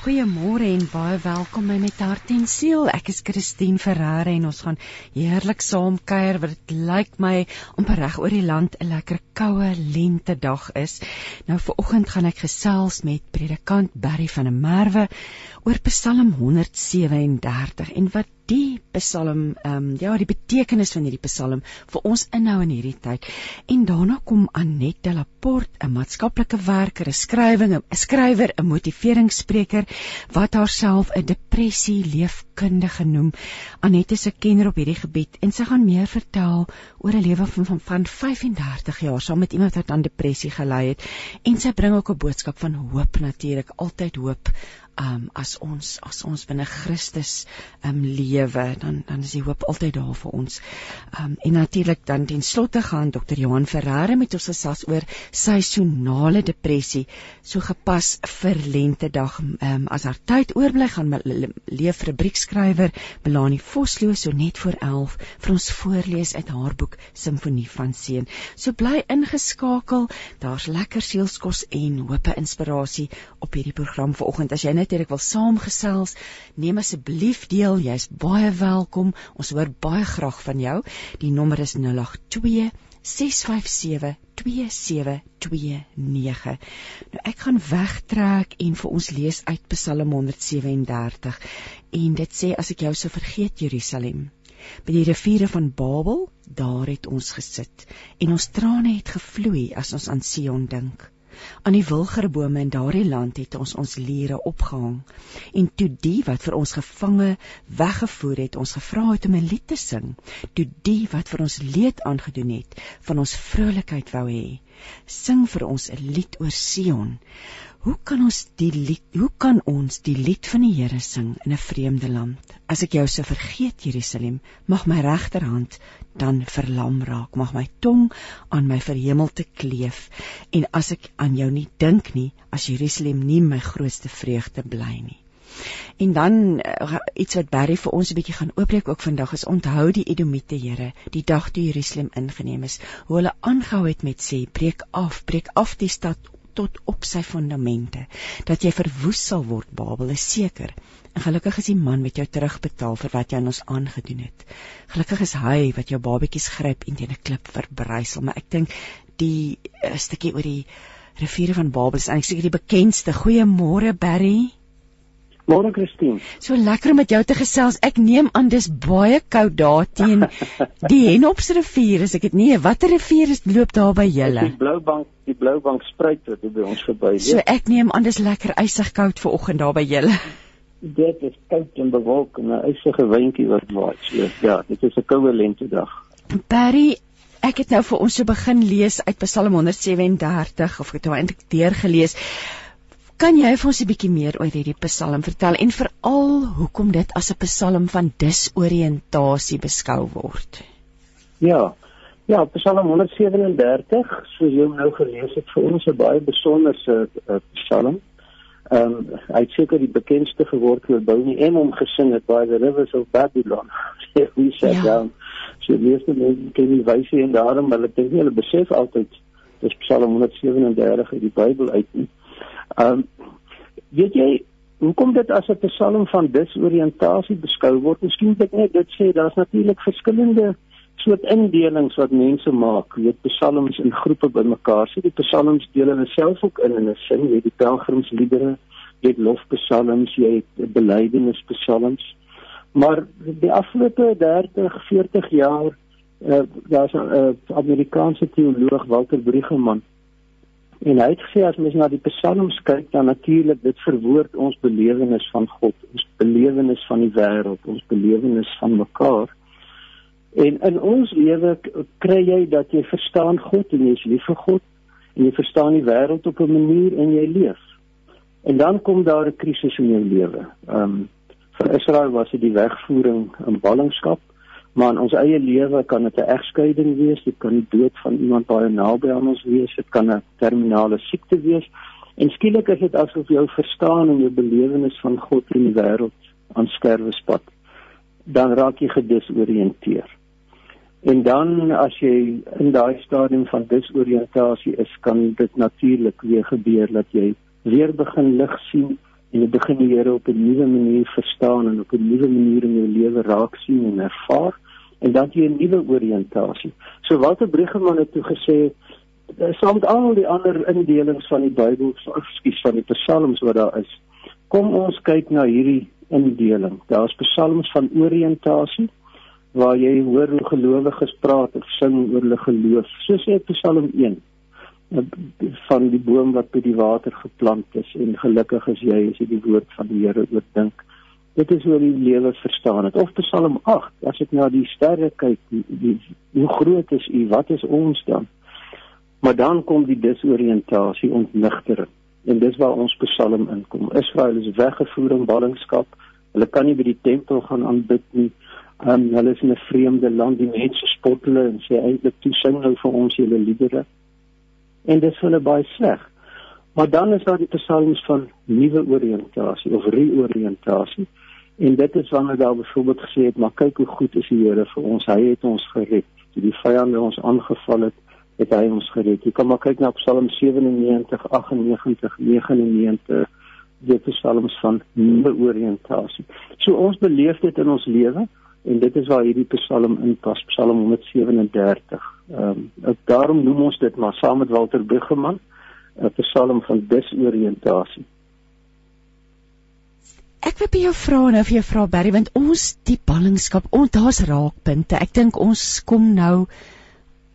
Goeiemôre en baie welkom by met hart en siel. Ek is Christine Ferreira en ons gaan heerlik saam kuier wat dit lyk my om reg oor die land 'n lekker koue lente dag is. Nou vir oggend gaan ek gesels met predikant Barry van der Merwe oor Psalm 137 en wat die Psalm ehm um, ja, die betekenis van hierdie Psalm vir ons inhou in hierdie tyd. En daarna kom Annette Laporte, 'n maatskaplike werker, 'n skrywer, 'n skrywer, 'n motiveringsspreker wat haarself 'n depressie leefkundige noem. Annette is 'n kenner op hierdie gebied en sy gaan meer vertel oor 'n lewe van, van van 35 jaar saam met iemand wat aan depressie gelei het en sy bring ook 'n boodskap van hoop natuurlik, altyd hoop um, as ons as ons binne Christus um, lewe dan dan is die hoop altyd daar vir ons. Um, en natuurlik dan ten slotte gaan Dr. Johan Ferreira met ons gesels oor seisonale depressie so gepas vir lentedag um, as haar tyd oorbly gaan leef rubriekskrywer Melanie Vosloo so net voor 11 vir ons voorlees uit haar boek Simfonie van Seën. So bly ingeskakel. Daar's lekker sielskos en hoop en inspirasie op hierdie program vanoggend. As jy net hier ek wil saamgesels, neem asseblief deel. Jy's baie welkom. Ons hoor baie graag van jou. Die nommer is 082 657 2729. Nou ek gaan wegtrek en vir ons lees uit Psalm 137 en dit sê as ek jou sou vergeet Jerusalem by die riviere van Babel daar het ons gesit en ons trane het gevloei as ons aan Sion dink aan die wilgerbome in daardie land het ons ons liere opgehang en toe die wat vir ons gevange weggevoer het ons gevra het om 'n lied te sing toe die wat vir ons leed aangedoen het van ons vrolikheid wou hê sing vir ons 'n lied oor Sion Hoe kan ons die lied hoe kan ons die lied van die Here sing in 'n vreemde land? As ek jou se vergeet Jerusalem, mag my regterhand dan verlam raak, mag my tong aan my verhemelte kleef en as ek aan jou nie dink nie, as Jerusalem nie my grootste vreugde bly nie. En dan uh, iets wat Barry vir ons 'n bietjie gaan oopbreek ook vandag is onthou die Edomite Here, die dag toe Jerusalem ingeneem is, hoe hulle aangehou het met sê breek af, breek af die stad tot op sy fondamente dat jy verwoes sal word Babel is seker. En gelukkig is die man met jou terugbetaal vir wat jy aan ons aangedoen het. Gelukkig is hy wat jou babetjies gryp en teen 'n klip verbrysel maar ek dink die uh, stukkie oor die riviere van Babel is eintlik seker die bekendste. Goeiemôre Barry Môre Christine. So lekker om met jou te gesels. Ek neem aan dis baie koud daar teen die Henops rivier, as ek dit nie. Watter rivier is loop daar by julle? Die Bloubank, die Bloubank spruit wat by ons verby. So ek neem aan dis lekker ysig koud ver oggend daar by julle. Dit is koud en bewolk en 'n ysige windjie wat waai. So ja, dit is 'n koue lente dag. Barry Ek het nou vir ons so begin lees uit Psalm 137 of ek het nou eintlik deurgelees. Kan jy vir ons 'n bietjie meer oor hierdie Psalm vertel en veral hoekom dit as 'n Psalm van disoriëntasie beskou word? Ja. Ja, Psalm 137, soos jy nou gelees het, vir ons 'n baie besonderse uh, Psalm. Ehm um, hy het seker die bekendste geword oor Bounie en hom gesing het by the rivers of Babylon. Hy sê ja. dan so lees dit net ken die wyse en daarom hulle dink hulle besef altyd dis Psalm 137 uit die Bybel uit nie. Ehm um, weet jy hoekom dit as 'n psalm van disoriëntasie beskou word? Miskien ek net dit sê, daar's natuurlik verskillende soort indelings wat mense maak. Jy weet psalms in groepe bymekaar. Sien die psalms deel hulle self ook in in 'n sin, jy die pelgrimsliedere, jy het lofpsalms, jy het belydennispsalms. Maar die afgelope 30, 40 jaar uh, daar's 'n uh, Amerikaanse teoloog Walter Brueggemann En hy het gesê as mens na die psalms kyk, dan natuurlik dit verwoord ons belewenis van God, ons belewenis van die wêreld, ons belewenis van mekaar. En in ons lewe kry jy dat jy verstaan God en jy is lief vir God en jy verstaan die wêreld op 'n manier en jy leef. En dan kom daar 'n krisis in jou lewe. Ehm um, vir Israel was dit die wegvoering in ballingskap maar in ons eie lewe kan dit 'n egskeiding wees, dit kan die dood van iemand baie naby aan ons wees, dit kan 'n terminale siekte wees. En skielik is dit asof jou verstaan en jou belewenis van God en die wêreld aan sterwespad. Dan raak jy gedisoriënteer. En dan as jy in daai stadium van disoriëntasie is, kan dit natuurlik weer gebeur dat jy weer begin lig sien, en jy begin die Here op 'n nuwe manier verstaan en op 'n nuwe manier in jou lewe raak sien en ervaar en dan jy 'n nuwe oriëntasie. So Walter Brigeman het toe gesê eh, saam met al die ander indelings van die Bybel, ekskuus van die psalms wat daar is. Kom ons kyk na hierdie indeling. Daar's psalms van oriëntasie waar jy hoor hoe gelowiges praat of sing oor hulle geloof. So sê Psalm 1 van die boom wat by die water geplant is en gelukkig is jy as jy die woord van die Here oordink. Dit is hoe die lewe verstaan het. Of Psalm 8, as ek na die sterre kyk, die, die, hoe groot is U? Wat is ons dan? Maar dan kom die disoriëntasie ontnigtering. En dis waar ons Psalm inkom. Israel is weggevoer in ballingskap. Hulle kan nie by die tempel gaan aanbid nie. Um, hulle is in 'n vreemde land. Die mense spot hulle en sê eintlik toe sing nou vir ons julle liedere en dit is hulle baie sleg. Maar dan is daar die psalms van nuwe oriëntasie of reoriëntasie. En dit is wanneer daar byvoorbeeld gesê het, maar kyk hoe goed is die Here vir ons. Hy het ons gered. Toe die vyande ons aangeval het, het hy ons gered. Jy kan maar kyk na Psalm 97, 98, 99 dit is psalms van nuwe oriëntasie. So ons beleef dit in ons lewe en dit is waar hierdie psalm inpas, Psalm 137. Ehm um, daarom noem ons dit maar saam met Walter Bugeman 'n psalm van disoriëntasie. Ek wil by jou vra nou vir jou vra Barry want ons die ballingskap, ons daar's raakpunte. Ek dink ons kom nou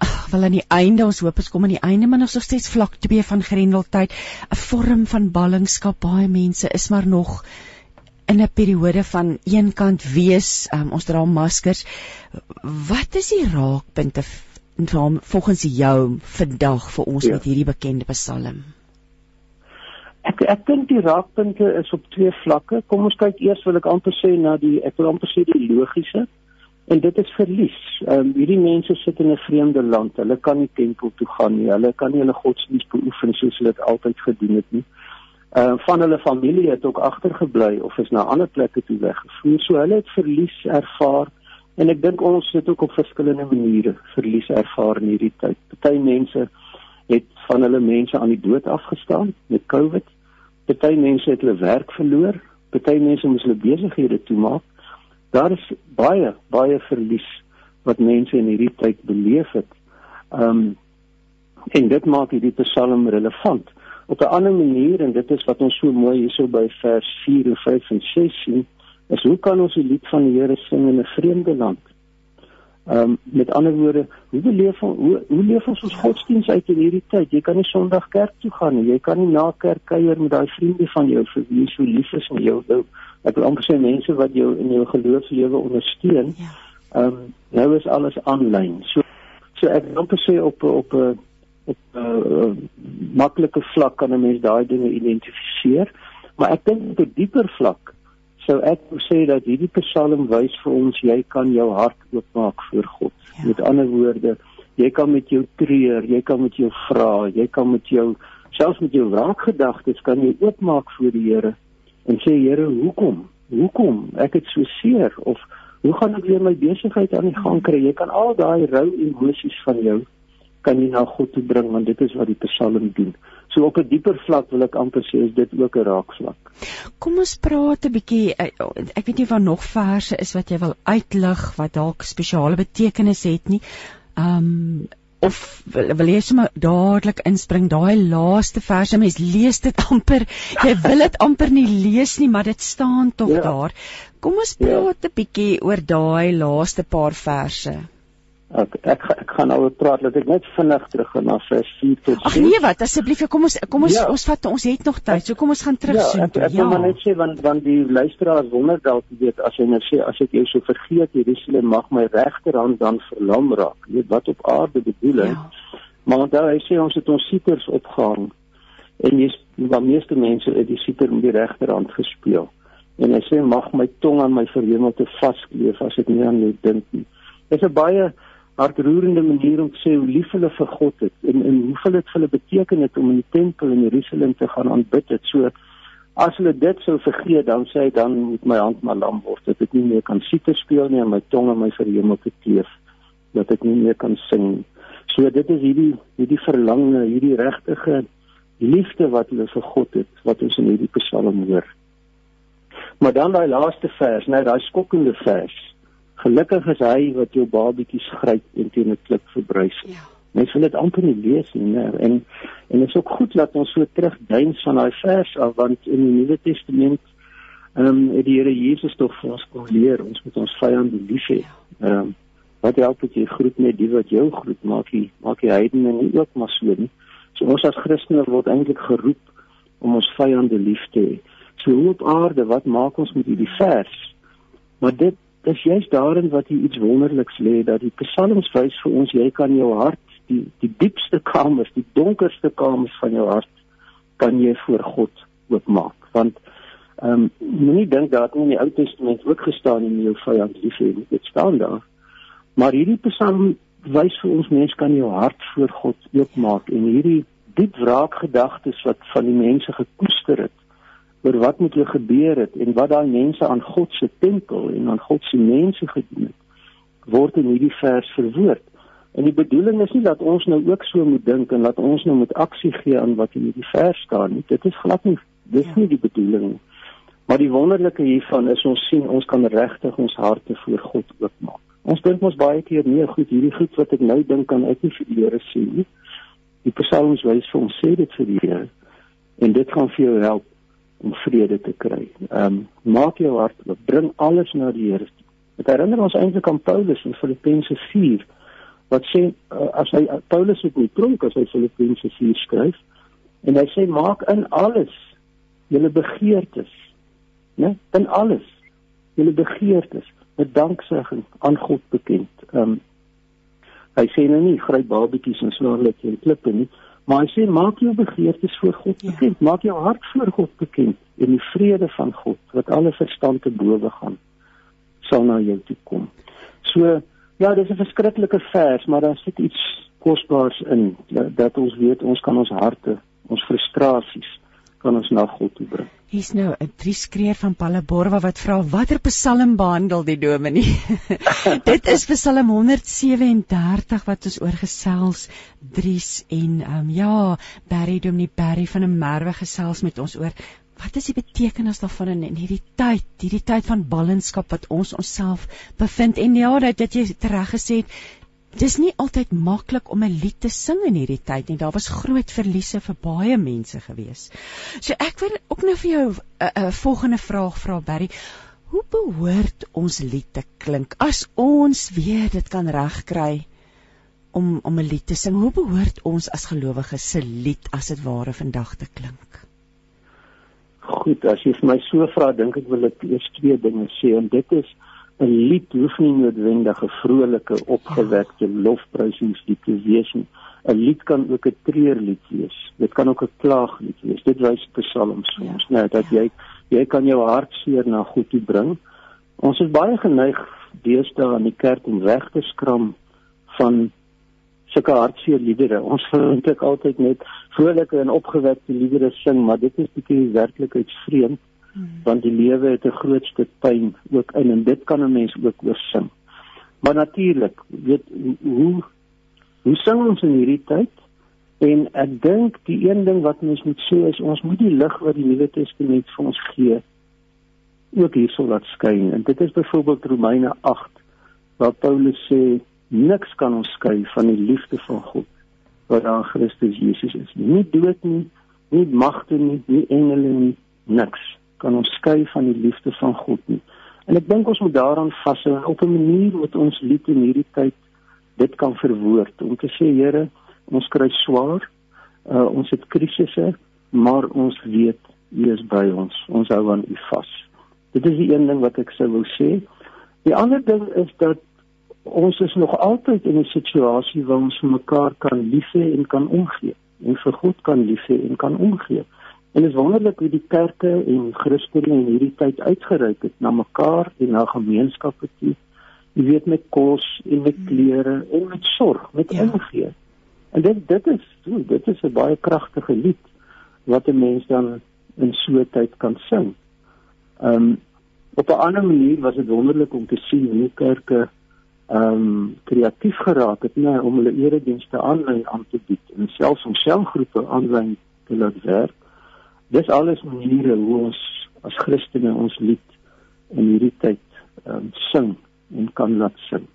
ag wel aan die einde, ons hoop ons kom aan die einde, maar nog steeds vlak 2 van Grendeltyd, 'n vorm van ballingskap. Baie mense is maar nog in 'n periode van eenkant wees, um, ons dra maskers. Wat is die raakpunte dan volgens jou vandag vir ons ja. met hierdie bekende Psalm? Ek ek dink die raakpunte is op twee vlakke. Kom ons kyk eers wil ek amper sê na die ek wil amper sê die logiese en dit is verlies. Ehm um, hierdie mense sit in 'n vreemde land. Hulle kan nie tempel toe gaan nie. Hulle kan nie hulle godsdienst beoefen soos hulle dit altyd gedoen het nie. Ehm uh, van hulle familie het ook agtergebly of is na ander plekke toe weggevoer. So hulle het verlies ervaar. En ek dink ons het ook op verskillende maniere verlies ervaar in hierdie tyd. Party mense het van hulle mense aan die dood afgestaan met COVID. Party mense het hulle werk verloor. Party mense moes hulle besighede toemaak. Daar is baie baie verlies wat mense in hierdie tyd beleef het. Um en dit maak hierdie Psalm relevant. Op 'n ander manier en dit is wat ons so mooi hierso by vers 4 en 5 en 6 sien is hoe kan ons die lied van die Here sing in 'n vreemde land? Ehm um, met ander woorde, hoe beleef ons hoe, hoe leef ons ons godsdiens uit in hierdie tyd? Jy kan nie Sondag kerk toe gaan nie. Jy kan nie na kerk kuier met daai vriende van jou vir wie jy so lief is met jou. Nou, ek wil amper sê mense wat jou in jou geloofslewe ondersteun. Ja. Ehm um, nou is alles aanlyn. So so ek wil amper sê op op 'n op 'n uh, maklike vlak kan 'n mens daai dinge identifiseer, maar ek dink op 'n dieper vlak sou ek sê dat hierdie Psalm wys vir ons jy kan jou hart oopmaak voor God. Ja. Met ander woorde, jy kan met jou treur, jy kan met jou vra, jy kan met jou selfs met jou wraakgedagtes kan jy oopmaak voor die Here en sê Here, hoekom? Hoekom? Ek het so seer of hoe gaan ek weer my besigheid aan die gang kry? Jy kan al daai rou emosies van jou kan jy na God toe bring want dit is wat die Psalm doen. So op 'n dieper vlak wil ek amper sê is dit ook 'n raakvlak. Kom ons praat 'n bietjie eh, ek weet nie van nog verse is wat jy wil uitlig wat dalk spesiale betekenis het nie. Um of wil, wil jy sommer dadelik inspring daai laaste verse mens lees dit amper jy wil dit amper nie lees nie maar dit staan tog ja. daar. Kom ons ja. praat 'n ja. bietjie oor daai laaste paar verse. Ek ek ek gaan nou praat dat ek net vinnig terug gaan na vers 4 tot 6. Ag nee wat asseblief kom ons kom ons ja. ons vat ons het nog tyd. So kom ons gaan terug so. Ja, ek, ek ja. wil maar net sê want want die luisteraars wonder dalk weet as jy nou sê as ek jou so vergeet Jerusalem mag my regterhand dan verlam raak. Jy weet wat op aarde bedoel hy. Ja. Maar onthou hy sê ons het ons sieters opgehang en jy's die meeste mense het die sieter met die regterhand gespeel. En hy sê mag my tong aan my verhemelte vaskleef as ek nie aan jou dink nie. Dit is 'n baie hartroerende manier om te sê hoe lief hulle vir God het en en hoeveel dit vir hulle beteken het om in die tempel in Jerusalem te gaan aanbid het. So as hulle dit sou vergeet, dan sê hy dan moet my hand maar lam word dat ek nie meer kan siete speel nie en my tong en my verhemel te teef dat ek nie meer kan sing. So dit is hierdie hierdie verlange, hierdie regtige liefde wat hulle vir God het wat ons in hierdie Psalm hoor. Maar dan daai laaste vers, net daai skokkende vers. Gelukkig is hy wat jou babatjies gryp en teen 'n klip verbrys. Ja. Mens wil dit amper nie lees nie, né? En en dit is ook goed dat ons so terugduins van daai vers af want in die Nuwe Testament ehm um, het die Here Jesus tog vir ons kom leer ons moet ons vyande lief hê. Ja. Ehm um, wat help dit jy groet net die wat jou groet maak jy maak jy heidene nie ook maar so nie. So ons as Christene word eintlik geroep om ons vyande lief te hê. So hoe op aarde wat maak ons met hierdie vers? Maar dit dis juist daarin wat hier iets wonderliks lê dat die psalms wys vir ons jy kan jou hart die die diepste kamers, die donkerste kamers van jou hart kan jy voor God oopmaak. Want ehm um, moenie dink dat in die Ou Testament ook gestaan in jou vyand lief hê. Dit staan daar. Maar hierdie psalm wys vir ons mens kan jou hart voor God oopmaak en hierdie diep wraakgedagtes wat van die mense gekoester het oor wat met hulle gebeur het en wat daai mense aan God se tempel en aan God se mense gedoen het word in hierdie vers verwoord. En die bedoeling is nie dat ons nou ook so moet dink en dat ons nou moet aksie gee aan wat in hierdie vers staan nie. Dit is glad nie dis nie die bedoeling nie. Maar die wonderlike hiervan is ons sien ons kan regtig ons harte voor God oopmaak. Ons dink mos baie keer nee, goed, hierdie goed wat ek nou dink kan ek nie vir die Here sê nie. Die Psalms wys vir ons sê dit vir die Here en dit gaan vir jou help om vrede te kry. Ehm um, maak jou hart oop, bring alles na die Here. Dit herinner ons eintlik aan Paulus in Filippense 4 wat sê uh, as hy uh, Paulus het nie tronk as hy Filippense 4 skryf en hy sê maak in alles julle begeertes, né? In alles julle begeertes met danksegging aan God bekend. Ehm um, hy sê nou nie gryp babetjies en slaarlik en klippe nie, maar hy sê maak jou begeertes voor God ja. bekend, maak jou hart voor God bekend en die vrede van God wat alle verstand te bowe gaan sal na jou toe kom. So ja, dis 'n verskriklike vers, maar daar sit iets kosbaars in dat ons weet ons kan ons harte, ons frustrasies kan ons na God toe bring. Hier's nou 'n drieskreer van Palleborwa wat vra watter Psalm behandel die dominee. Dit is Psalm 137 wat ons oorgesels Dries en ehm um, ja, Barry Dominee Barry van 'n merwe gesels met ons oor wat is die betekenis daarvan in, in hierdie tyd, hierdie tyd van ballingskap wat ons onsself bevind en ja, dat, dat jy reg gesê het dis nie altyd maklik om 'n lied te sing in hierdie tyd nie. Daar was groot verliese vir baie mense gewees. So ek wil ook nou vir jou 'n uh, uh, volgende vraag vra Barry. Hoe behoort ons lied te klink as ons weer dit kan regkry om om 'n lied te sing? Hoe behoort ons as gelowiges se lied as dit ware vandag te klink? Goed, as jy vir my so vra, dink ek wil ek eers twee dinge sê en dit is 'n lied hoef nie noodwendig 'n vrolike, opgewekte lofprysingslied te wees nie. 'n Lied kan ook 'n treurlied wees. Dit kan ook 'n klaaglied wees. Dit wys Psalms ons, ja. net dat jy jy kan jou hartseer na God toe bring. Ons is baie geneig deesdae in die kerk om weg te skram van sulke hartseer liedere. Ons ek altyd net vrolike en opgewekte liedere sing, maar dit is bietjie werklikheid vreemd want die lewe het 'n groot stuk pyn ook in en dit kan 'n mens ook oorsing. Maar natuurlik, weet hoe hoe sing ons in hierdie tyd? En ek dink die een ding wat ons moet sê is ons moet die lig wat die Nuwe Testament vir ons gee ook hierso laat skyn. En dit is byvoorbeeld Romeine 8 waar Paulus sê niks kan ons skei van die liefde van God wat aan Christus Jesus is. Nie dood nie, nie magte nie, nie engele nie, niks kan ons skei van die liefde van God nie. En ek dink ons moet daaraan vashou op 'n manier wat ons lied in hierdie tyd dit kan verwoord om te sê Here, ons kry swaar, uh, ons het krisisse, maar ons weet U is by ons. Ons hou aan U vas. Dit is die een ding wat ek sou wou sê. Die ander ding is dat ons is nog altyd in 'n situasie waar ons mekaar kan lief hê en kan omgee en vir God kan lief hê en kan omgee. En dit is wonderlik hoe die kerke en Christene in hierdie tyd uitgeruik het na mekaar en na gemeenskappe toe. Jy weet met kos en met klere en met sorg, met ja. omgee. En dit dit is dit is 'n baie kragtige lied wat 'n mens dan in so 'n tyd kan sing. Ehm um, op 'n ander manier was dit wonderlik om te sien hoe kerke ehm um, kreatief geraak het nee, om hulle eredienste aanlyn aan te bied en selfs om selgroepe aanlyn te laat werk dis alles maniere hoe ons as Christene ons lied in hierdie tyd um, sing en kan laat sing.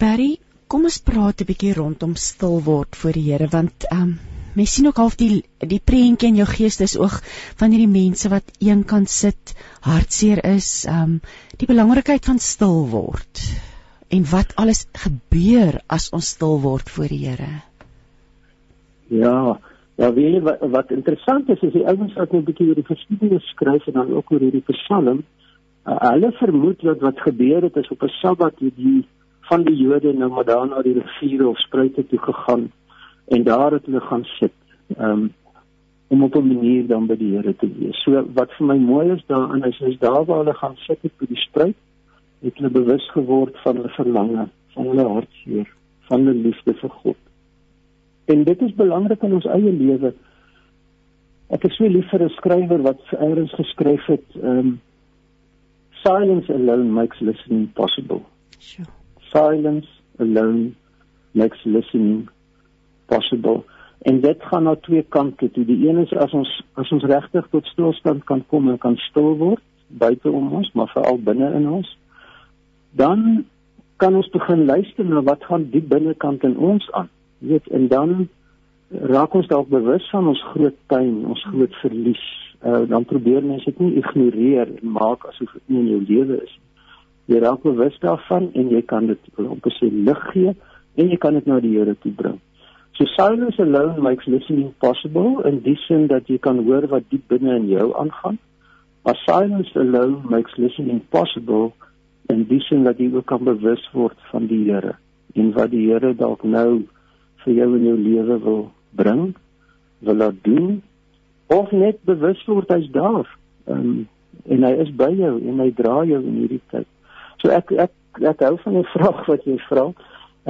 Barry, kom ons praat 'n bietjie rondom stil word voor die Here want ehm um, mens sien ook half die die prentjie in jou geestes oog van hierdie mense wat eenkant sit, hartseer is, ehm um, die belangrikheid van stil word en wat alles gebeur as ons stil word voor die Here. Ja, ja, weet jy wat, wat interessant is is die ouens wat net 'n bietjie oor die geskiedenis skryf en dan ook oor hierdie Psalm. Uh, hulle vermoed dat wat gebeur het is op 'n Sabbat het die van die Jode nou maar daar na die riviere of spruite toe gegaan en daar het hulle gaan sit. Um om op 'n manier dan by die Here te wees. So wat vir my mooi is daarin is is daar waar hulle gaan sit by die spruit, het hulle bewus geword van hulle verlange, van hulle hartseer, van hulle liefde vir God. En dit is belangrik in ons eie lewe. Ek is so lief vir 'n skrywer wat eers geskryf het, um silence alone makes listening possible. Sure. Silence alone makes listening possible. En dit gaan na twee kante toe. Die een is as ons as ons regtig tot stilstand kan kom en kan stil word buite om ons, maar veral binne in ons, dan kan ons begin luister na wat gaan diep binnekant in ons aan weet en dan raak ons dalk bewus van ons groot pyn, ons groot verlies. Uh, dan probeer mense dit nie ignoreer en maak asof dit nie in jou lewe is. Jy raak bewus daarvan en jy kan dit op 'n sy lig gee en jy kan dit na die Here toe bring. So silence alone makes listening possible in die sin dat jy kan hoor wat diep binne in jou aangaan. But silence alone makes listening possible in die sin dat jy ook kan bewus word van die Here en wat die Here dalk nou vir jou in jou lewe wil bring, wil laat doen of net bewus word hy's daar. Um, en hy is by jou en hy dra jou in hierdie tyd. So ek ek ek hou van die vraag wat jy vra.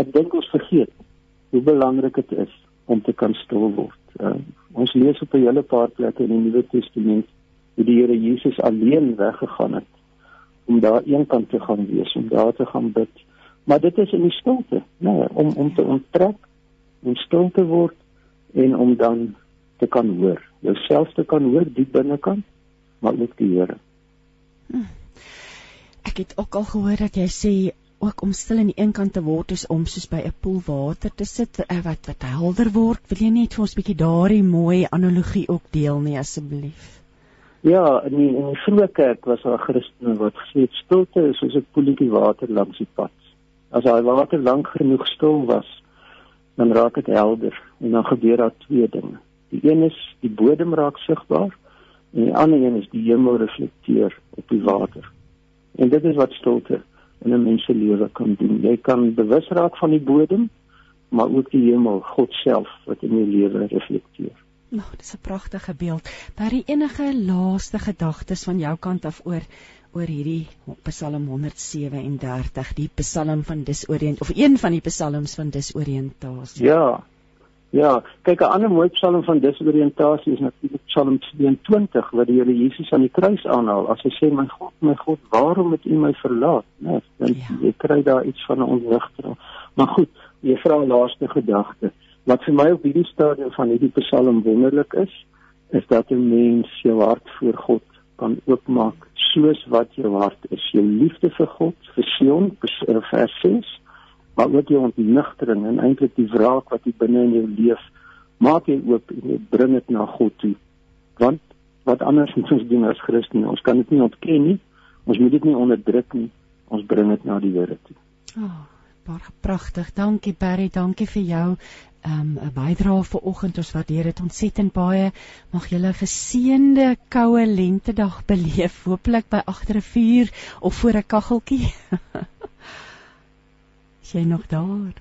Ek dink ons vergeet hoe belangrik dit is om te kan stil word. Uh, ons lees op 'n hele paar plekke in die Nuwe Testament hoe die Here Jesus alleen weggegaan het om daar eenkant te gaan wees, om daar te gaan bid. Maar dit is in die stilte, nee, om om te onttrek om stil te word en om dan te kan hoor, jouself te kan hoor diep binnekant, maar ook die Here. Hm. Ek het ook al gehoor dat jy sê ook om stil aan die een kant te word is om soos by 'n poel water te sit eh, wat wat helder word. Wil jy net vir ons 'n bietjie daardie mooi analogie ook deel nie asseblief? Ja, in die, in die vroeë kerk was daar Christene wat gesê het stilte is soos 'n poeltjie water langs die pad. As daai water lank genoeg stil was, dan raak dit helder en dan gebeur daar twee dinge. Die een is die bodem raak sigbaar en die ander een is die hemel reflekteer op die water. En dit is wat stilte in 'n mens se lewe kan doen. Jy kan bewus raak van die bodem, maar ook die hemel, God self wat in jou lewe reflekteer. Nou, dis 'n pragtige beeld. Daar enige laaste gedagtes van jou kant af oor oor hierdie Psalm 137, die Psalm van disoriënt of een van die psalms van disoriëntasie. Ja. Ja, kyk 'n ander mooi Psalm van disoriëntasie is natuurlik Psalm 22 wat die Here Jesus aan die kruis aanhaal. As hy sê my God, my God, waarom het U my verlaat? Nee, dan ja. jy kry daar iets van 'n ontwrigting. Maar goed, jy vra 'n laaste gedagte. Wat vir my op hierdie stadium van hierdie Psalm wonderlik is, is dat 'n mens jou hart voor God kan oopmaak soos wat jou hart is. Jou liefde vir God, vir Sion, vers 6, maar ook jou ontnigtering en eintlik die wraak wat jy binne in jou leef, maak jy oop en jy bring dit na God toe. Want wat anders moet ons doen as Christene? Ons kan dit nie ontken nie. Ons moet dit nie onderdruk nie. Ons bring dit na die Here toe. Oh, baie pragtig. Dankie Barry, dankie vir jou um, 'n bydrae vir oggend. Ons waardeer dit ontsettend baie. Mag julle 'n geseënde koue lentedag beleef, hopelik by agter 'n vuur of voor 'n kaggeltjie. Is jy nog daar?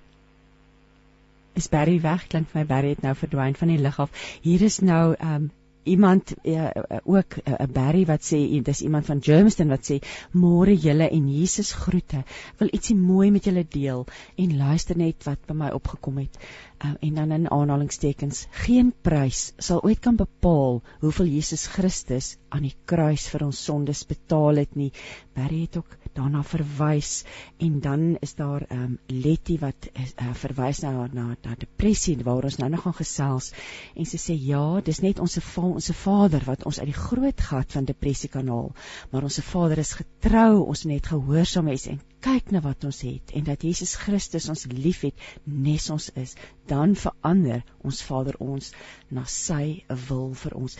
Is Barry weg? Klink my Barry het nou verdwyn van die lig af. Hier is nou um, iemand uh, ook 'n uh, Barry wat sê dis iemand van Germiston wat sê môre julle en Jesus groete. Wil ietsie mooi met julle deel en luister net wat by my opgekom het. Uh, en dan in aanhalingstekens geen prys sal ooit kan bepaal hoeveel Jesus Christus aan die kruis vir ons sondes betaal het nie. Barry het ook daarna verwys en dan is daar ehm um, Letty wat uh, verwys na na na depressie waar ons nou nog gaan gesels en sy sê ja, dis net ons se ons Vader wat ons uit die groot gat van depressie kan haal, maar ons Vader is getrou, ons net gehoorsaam is en kyk na wat ons het en dat Jesus Christus ons liefhet nes ons is, dan verander ons Vader ons na sy wil vir ons.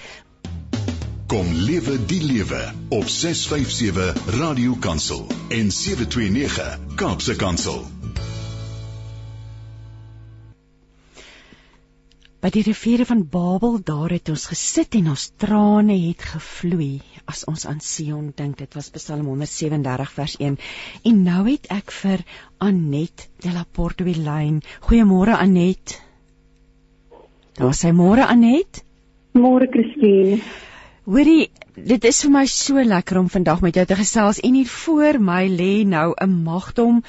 Kom lewe die lewe op 657 Radio Kansel en 729 Kaapse Kansel. By die riviere van Babel daar het ons gesit en ons trane het gevloei as ons aan Sion dink. Dit was Psalm 137 vers 1. En nou het ek vir Anet de la Porte lyn. Goeiemôre Anet. Daar sê môre Anet. Môre Christine. Hoorie, dit is vir my so lekker om vandag met jou te gesels en hier voor my lê nou 'n magdom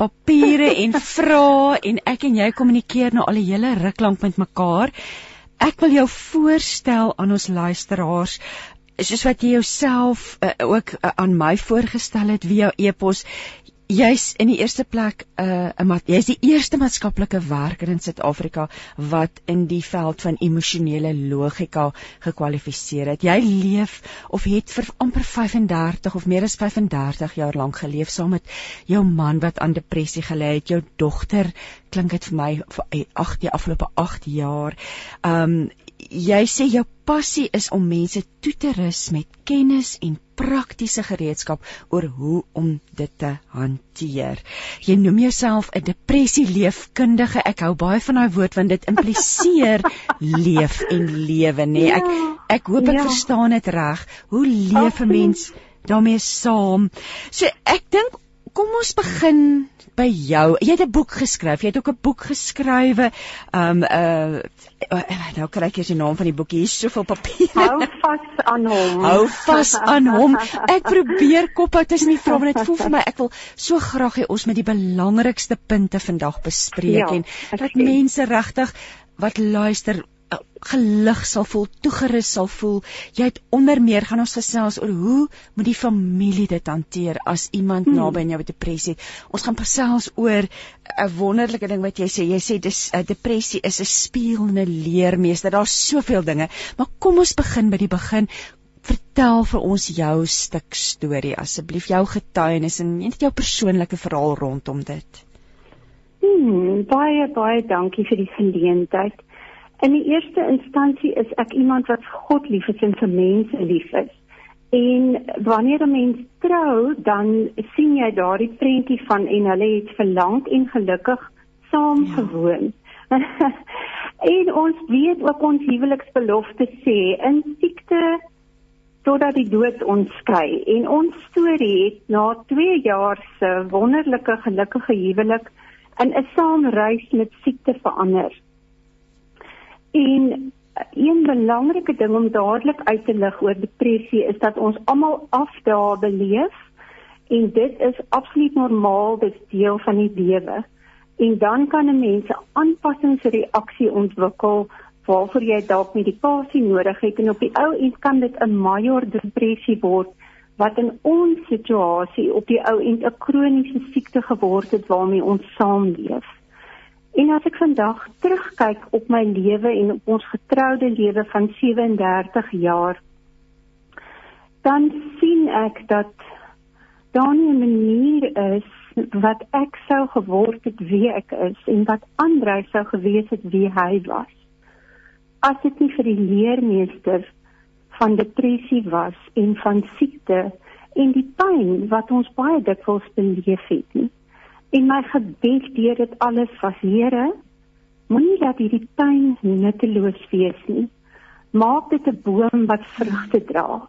papiere en vrae en ek en jy kommunikeer nou al 'n hele ruk lank met mekaar. Ek wil jou voorstel aan ons luisteraars soos wat jy jouself uh, ook uh, aan my voorgestel het via e-pos jy's in die eerste plek 'n uh, jy's die eerste maatskaplike werker in Suid-Afrika wat in die veld van emosionele logika gekwalifiseer het. Jy leef of het vir amper 35 of meer as 35 jaar lank geleef saam met jou man wat aan depressie gelei het. Jou dogter klink dit vir my vir 8 die afgelope 8 jaar. Um jy sê jou passie is om mense toe te rus met kennis en praktiese gereedskap oor hoe om dit te hanteer. Jy noem jouself 'n depressieleefkundige. Ek hou baie van daai woord want dit impliseer leef en lewe, nê? Nee, ek ek hoop ek ja. verstaan dit reg. Hoe leef 'n mens daarmee saam? So ek dink kom ons begin by jou. Jy het 'n boek geskryf. Jy het ook 'n boek geskrywe. Um uh nou kry ek eers die naam van die boekie. Hier's soveel papier. Hou vas aan hom. Hou vas aan hom. Ek probeer kop uit tussen die vrae, maar dit voel vir my ek wil so graag hê ons met die belangrikste punte vandag bespreek ja, en dat mense regtig wat luister gelig sal voel, toegerus sal voel. Jy het onder meer gaan ons gesels oor hoe moet die familie dit hanteer as iemand hmm. naby aan jou met depressie. Ons gaan gesels oor 'n wonderlike ding wat jy sê. Jy sê dis 'n depressie is 'n spieël en 'n leermeester. Daar's soveel dinge, maar kom ons begin by die begin. Vertel vir ons jou stuk storie asseblief, jou getuienis en net jou persoonlike verhaal rondom dit. Hmm, baie baie dankie vir die geleentheid. In die eerste instansie is ek iemand wat God lief is en vir mense lief is. En wanneer 'n mens trou, dan sien jy daardie prentjie van en hulle het verlang en gelukkig saam ja. gewoon. en ons weet ook ons huweliksbelofte sê in siekte totdat die dood ons skei. En ons storie het na 2 jaar se wonderlike gelukkige huwelik in 'n saamreis met siekte verander. En een belangrike ding om dadelik uit te lig oor depressie is dat ons almal afdae beleef en dit is absoluut normaal, dit is deel van die lewe. En dan kan 'n mens 'n aanpassingsreaksie ontwikkel waarvoor jy dalk medikasie nodig het en op die ou end kan dit 'n major depressie word wat in ons situasie op die ou end 'n kroniese siekte geword het waarmee ons saamleef. En as ek vandag terugkyk op my lewe en op ons getroude lewe van 37 jaar, dan sien ek dat daar 'n manier is wat ek sou geword het wie ek is en wat Andrei sou gewees het wie hy was. As dit nie vir die leermeester van depressie was en van siekte en die pyn wat ons baie dikwels beleef het nie. En my gebed deur dit alles was Here, moenie dat hierdie pyn nutteloos wees nie. Maak dit 'n boom wat vrugte dra.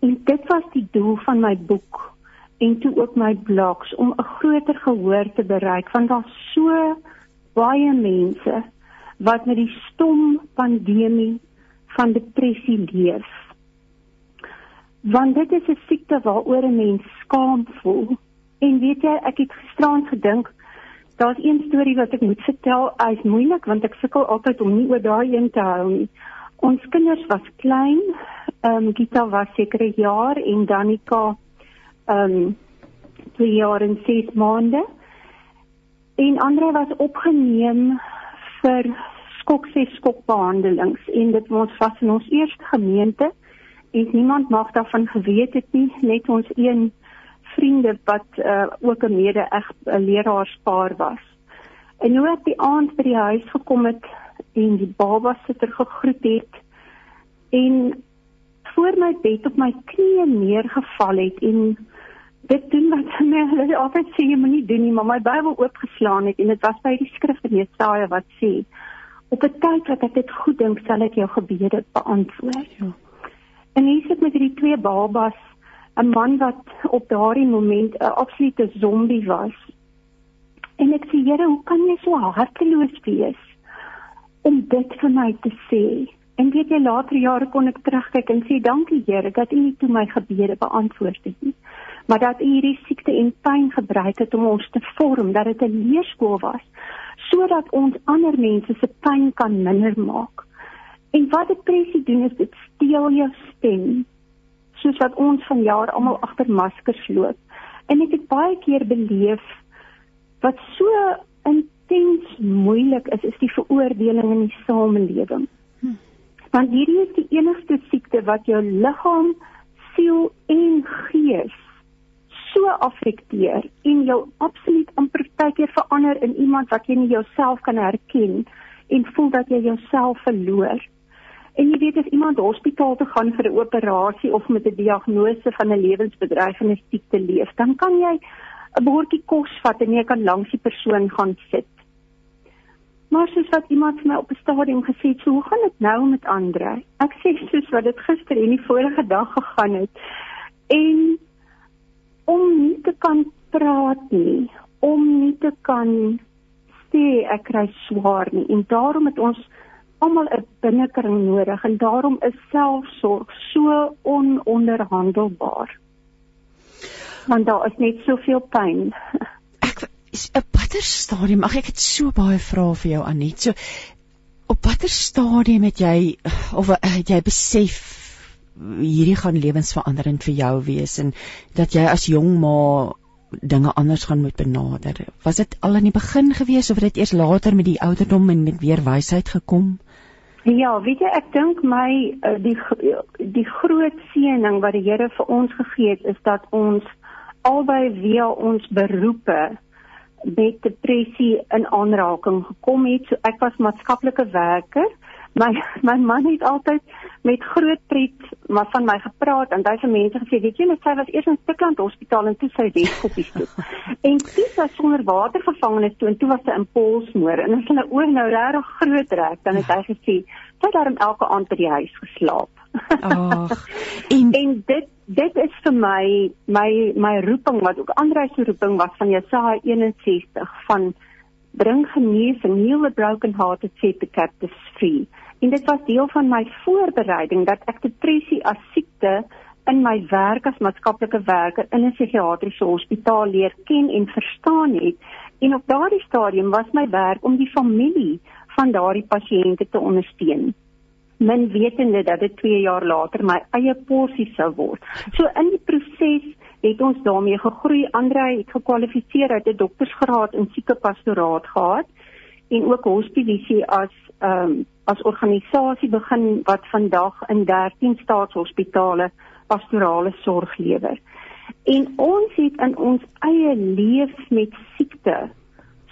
En dit was die doel van my boek en toe ook my blogs om 'n groter gehoor te bereik want daar's so baie mense wat met die stom pandemie van depressie leef. Want dit is 'n siekte waaroor 'n mens skaam voel En weet jy, ek het gisterand gedink, daar's een storie wat ek moet vertel. Hy's moeilik want ek sukkel altyd om nie oor daai een te hou nie. Ons kinders was klein. Ehm um, Gita was seker 'n jaar en Danika ehm um, 2 jaar en 6 maande. En Andre was opgeneem vir skok ses skokbehandelings en dit was vas in ons eerste gemeente en niemand mag daarvan geweet het nie net ons een vriende wat uh, ook 'n mede eg leraarspaar was. En hoe ek die aand by die huis gekom het en die baba sitter gegroet het en voor my bed op my knieë neergeval het en dit doen wat my hulle altyd sê jy moenie doen nie, maar my Bybel oopgeslaan het en dit was by die skrif in Jesaja wat sê op 'n tyd wat ek dit goed dink sal ek jou gebede beantwoord. Ja. En hier sit met hierdie twee babas, 'n man wat op daardie moment 'n absolute zombie was. En ek sê, Here, hoe kan jy so harteloos wees om dit vir my te sê? En weet jy later jare kon ek terugkyk en sê dankie Here dat U nie toe my gebede beantwoord het nie, maar dat U hierdie siekte en pyn gebruik het om ons te vorm, dat dit 'n leerskool was sodat ons ander mense se pyn kan minder maak. En wat depressie doen is dit steel jou stem. Soos wat ons vanjaar almal agter maskers loop. En ek het baie keer beleef wat so intens moeilik is is die veroordeling in die samelewing. Hm. Want hierdie is die enigste siekte wat jou liggaam, siel en gees so affekteer en jou absoluut amper tydjie verander in iemand wat jy nie jouself kan herken en voel dat jy jouself verloor. En jy weet as iemand hospitaal toe gaan vir 'n operasie of met 'n diagnose van 'n lewensbedreigende siekte leef, dan kan jy 'n bordjie kos vat en jy kan langs die persoon gaan sit. Maar soos wat iemand vir my op 'n stadium gesê het, so, "Hoe gaan dit nou met Andre?" Ek sê soos wat dit gister en die vorige dag gegaan het. En om nie te kan praat nie, om nie te kan sê ek kry swaar nie en daarom het ons almal 'n binnekring nodig en daarom is selfsorg so ononderhandelbaar. Want daar is net soveel pyn. Ek is op watter stadium mag ek het so baie vrae vir jou Anet. So op watter stadium het jy of het jy besef hierdie gaan lewensveranderend vir jou wees en dat jy as jong ma dinge anders gaan moet benader. Was dit al aan die begin gewees of het dit eers later met die ouderdom en met weer wysheid gekom? Ja, weet jy, ek dink my eh, die die groot seëning wat die Here vir ons gegee het is dat ons albei via ons beroepe met depressie in aanraking gekom het. So ek was maatskaplike werker my my man het altyd met groot pret maar van my gepraat en daai se mense gesê weet jy net sy was eers in Stikland Hospitaal en toe sy Weskoppies toe. en toe sy sonder water gevang het toe en toe was sy in polsmoor en as hulle oor nou regtig groot rek dan het hy gesê sy het daarom elke aand by die huis geslaap. Ag. en, en dit dit is vir my my my roeping wat ook Andrei se roeping was van Jesaja 61 van bring genesing heal the broken hearted set the captives free En dit was deel van my voorbereiding dat ek depressie as siekte in my werk as maatskaplike werker in 'n psigiatriese hospitaal leer ken en verstaan het. En op daardie stadium was my werk om die familie van daardie pasiënte te ondersteun. Min wetende dat dit 2 jaar later my eie porsie sou word. So in die proses het ons daarmee gegroei. Andrei het gekwalifiseer uit 'n doktorsgraad in siekepastoraat gehad en ook hospitalie as ehm um, as organisasie begin wat vandag in 13 staatshospitale pastorale sorg lewer. En ons het in ons eie leef met siekte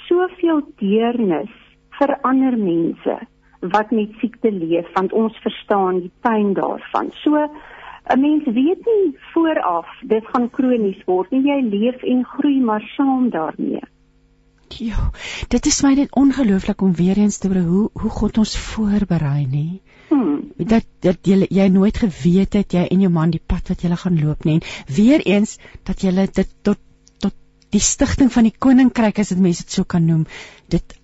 soveel deernis vir ander mense wat met siekte leef want ons verstaan die pyn daarvan. So 'n mens weet nie vooraf dit gaan kronies word nie. Jy leef en groei maar saam daarmee. Ja, dit is my net ongelooflik om weer eens te hoor hoe hoe God ons voorberei, nê. Hmm. Dat dat jy jy nooit geweet het jy en jou man die pad wat jy gaan loop nie. En weer eens dat jy dit tot tot die stigting van die koninkryk as dit mense dit so kan noem, dit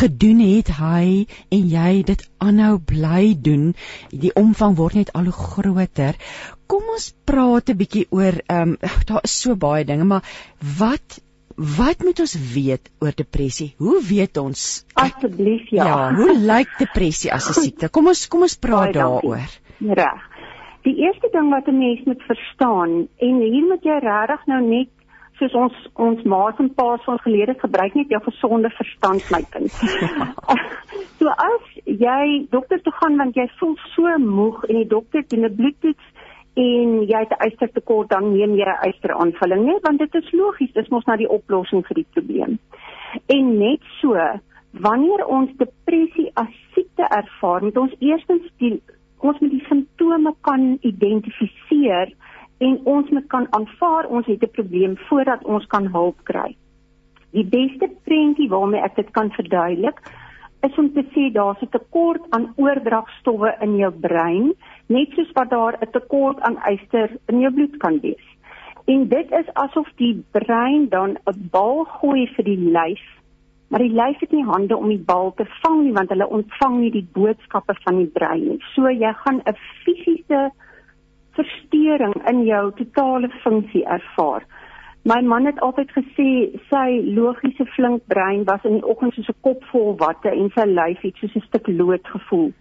gedoen het hy en jy dit aanhou bly doen. Die omvang word net al hoe groter. Kom ons praat 'n bietjie oor ehm um, daar is so baie dinge, maar wat Wat moet ons weet oor depressie? Hoe weet ons? Asseblief ja. Ja, hoe lyk depressie as 'n siekte? Kom ons kom ons praat daaroor. Reg. Die eerste ding wat 'n mens moet verstaan en hier moet jy regtig nou net soos ons ons ma's en pa's van gelede gebruik net jou gesonde verstand my kind. so as jy dokter toe gaan want jy voel so moeg en die dokter doen 'n bloedtoets en jy het 'n ystertekort dan neem jy 'n ysteraanvulling net want dit is logies dis mos nou die oplossing vir die probleem. En net so wanneer ons depressie as siekte ervaar moet ons eerstens die ons moet die simptome kan identifiseer en ons moet kan aanvaar ons het 'n probleem voordat ons kan hulp kry. Die beste prentjie waarmee ek dit kan verduidelik is om te sê daar's 'n tekort aan oordragstowwe in jou brein, net soos wat daar 'n tekort aan yster in jou bloed kan wees. En dit is asof die brein dan 'n bal gooi vir die lyf, maar die lyf het nie hande om die bal te vang nie want hulle ontvang nie die boodskappe van die brein nie. So jy gaan 'n fisiese verstoring in jou totale funksie ervaar. My man het altyd gesê sy logiese flink brein was in die oggend soos 'n kop vol watte en sy lyf het soos 'n stuk lood gevoel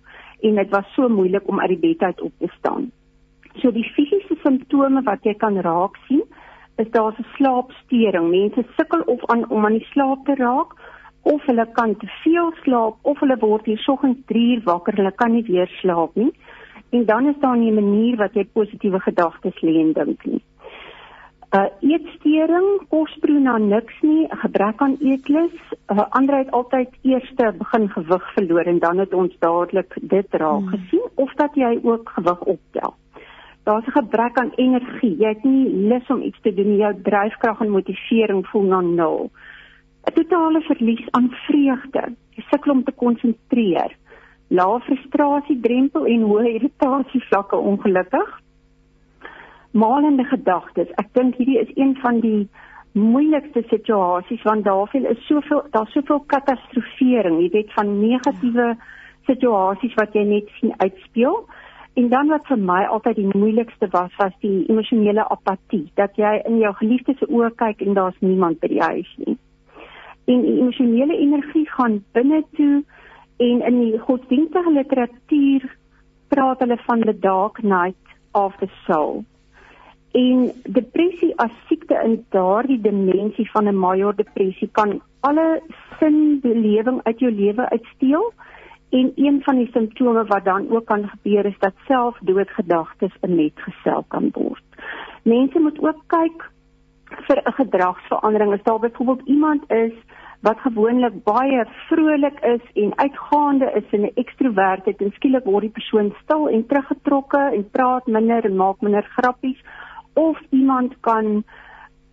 en dit was so moeilik om uit die bed uit op te staan. So die fisiese simptome wat jy kan raak sien, is daar 'n slaapstoring. Mense sukkel of aan om aan die slaap te raak of hulle kan te veel slaap of hulle word hier soggens 3 uur wakker, hulle kan nie weer slaap nie. En dan is daar 'n manier wat jy positiewe gedagtes lê en dink nie. Uh eetstering, kosproe na niks nie, gebrek aan eetlus. Uh, ander het altyd eers begin gewig verloor en dan het ons dadelik dit raak hmm. gesien of dat jy ook gewig optel. Daar's 'n gebrek aan energie. Jy het nie lus om iets te doen. Jou dryfkrag en motivering voel na nul. 'n Totale verlies aan vreugde. Jy sukkel om te konsentreer lae frustrasie drempel en hoë irritasie vlakke ongelukkig. Malende gedagtes. Ek dink hierdie is een van die moeilikste situasies want daarvoor is soveel daar's soveel katastrofering, jy weet van negatiewe situasies wat jy net sien uitspeel. En dan wat vir my altyd die moeilikste was, was die emosionele apatie, dat jy in jou geliefde se oë kyk en daar's niemand by die huis nie. En die emosionele energie gaan binne toe En in die godsdienstige literatuur praat hulle van the dark night of the soul. En depressie as siekte in daardie dimensie van 'n major depressie kan alle sinbelewing uit jou lewe uitsteel en een van die simptome wat dan ook kan gebeur is dat selfdoodgedagtes in net gesel kan word. Mense moet ook kyk vir 'n gedragsverandering. As daar byvoorbeeld iemand is wat gewoonlik baie vrolik is en uitgaande is en 'n ekstrovert het en skielik word die persoon stil en teruggetrokke en praat minder en maak minder grappies of iemand kan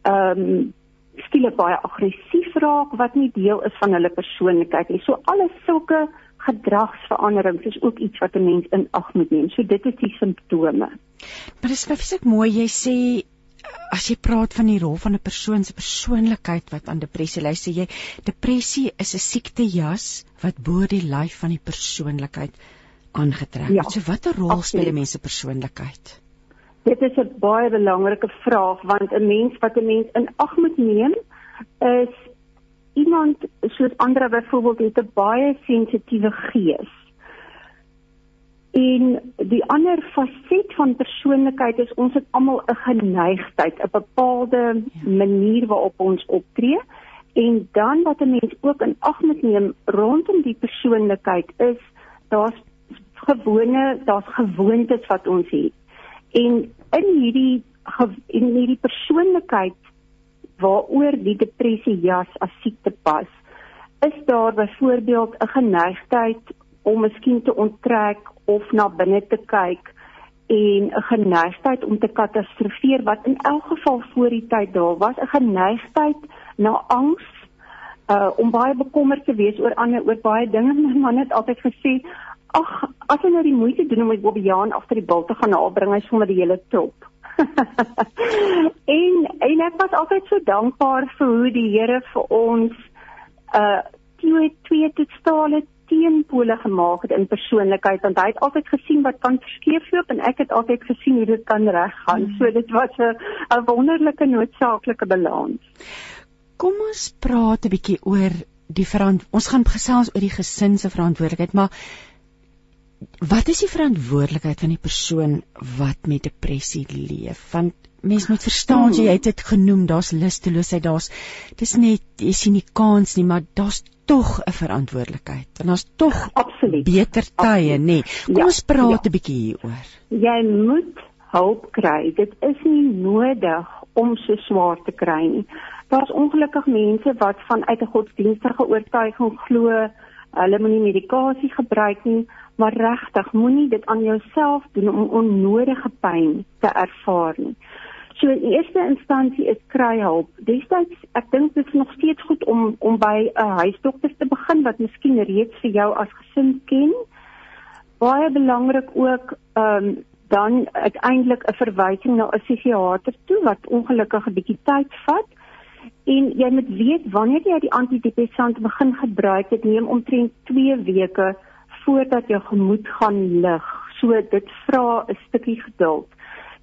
ehm um, skielik baie aggressief raak wat nie deel is van hulle persoonlikheid nie. So alles sulke gedragsveranderings is ook iets wat 'n mens in ag moet neem. So dit is die simptome. Maar dit is spesifiek mooi jy sê as jy praat van die rol van 'n persoon se persoonlikheid wat aan depressie lei, sê jy depressie is 'n siektejas wat bo die lyf van die persoonlikheid aangetrek word. Ja, so watter rol absoluut. speel 'n mens se persoonlikheid? Dit is 'n baie belangrike vraag want 'n mens wat 'n mens in ag moet neem is iemand soos ander byvoorbeeld het 'n baie sensitiewe gees. En die ander faset van persoonlikheid is ons het almal 'n geneigtheid, 'n bepaalde ja. manier waarop ons optree en dan wat 'n mens ook in ag moet neem rondom die persoonlikheid is daar's gewone, daar's gewoontes wat ons het. En in hierdie in hierdie persoonlikheid waaroor die depressie jas as siekte pas, is daar byvoorbeeld 'n geneigtheid om miskien te onttrek of na binne te kyk en 'n geneigtheid om te katastrofeer wat in elk geval voor die tyd daar was, 'n geneigtheid na angs, uh om baie bekommerd te wees oor ander oor baie dinge. My man het altyd gesê, "Ag, as jy nou die moeite doen om met Bobbejaan agter die bil te gaan haal, bring hy sommer die hele top." en en ek was altyd so dankbaar vir hoe die Here vir ons uh twee twee toestale teenpole gemaak het in persoonlikheid want hy het altyd gesien wat kan skeefloop en ek het altyd gesien hoe dit kan reggaan. Mm. So dit was 'n 'n wonderlike noodsaaklike balans. Kom ons praat 'n bietjie oor die verant ons gaan gesels oor die gesin se verantwoordelikheid, maar wat is die verantwoordelikheid van die persoon wat met depressie leef? Want mens moet verstaan hmm. jy het dit genoem, daar's lusteloosheid, daar's dis net jy sien nie kans nie, maar daar's tog 'n verantwoordelikheid. En daar's tog absoluut beter tye, nê. Nee. Kom ja, ons praat 'n ja. bietjie hieroor. Jy moet hulp kry. Dit is nie nodig om so swaar te kry nie. Daar's ongelukkig mense wat vanuit 'n godsdienstige oortuiging glo hulle moenie medikasie gebruik nie, maar regtig moenie dit aan jouself doen om onnodige pyn te ervaar nie. So in eerste instansie is kry hulp. Destyds ek dink dit is nog steeds goed om om by 'n huisdokter te begin wat miskien reeds vir jou as gesin ken. Baie belangrik ook ehm um, dan uiteindelik 'n verwysing na 'n psigiater toe wat ongelukkig 'n bietjie tyd vat. En jy moet weet wanneer jy die antidepressant begin gebruik, dit neem omtrent 2 weke voordat jou gemoed gaan lig. So dit vra 'n stukkie geduld.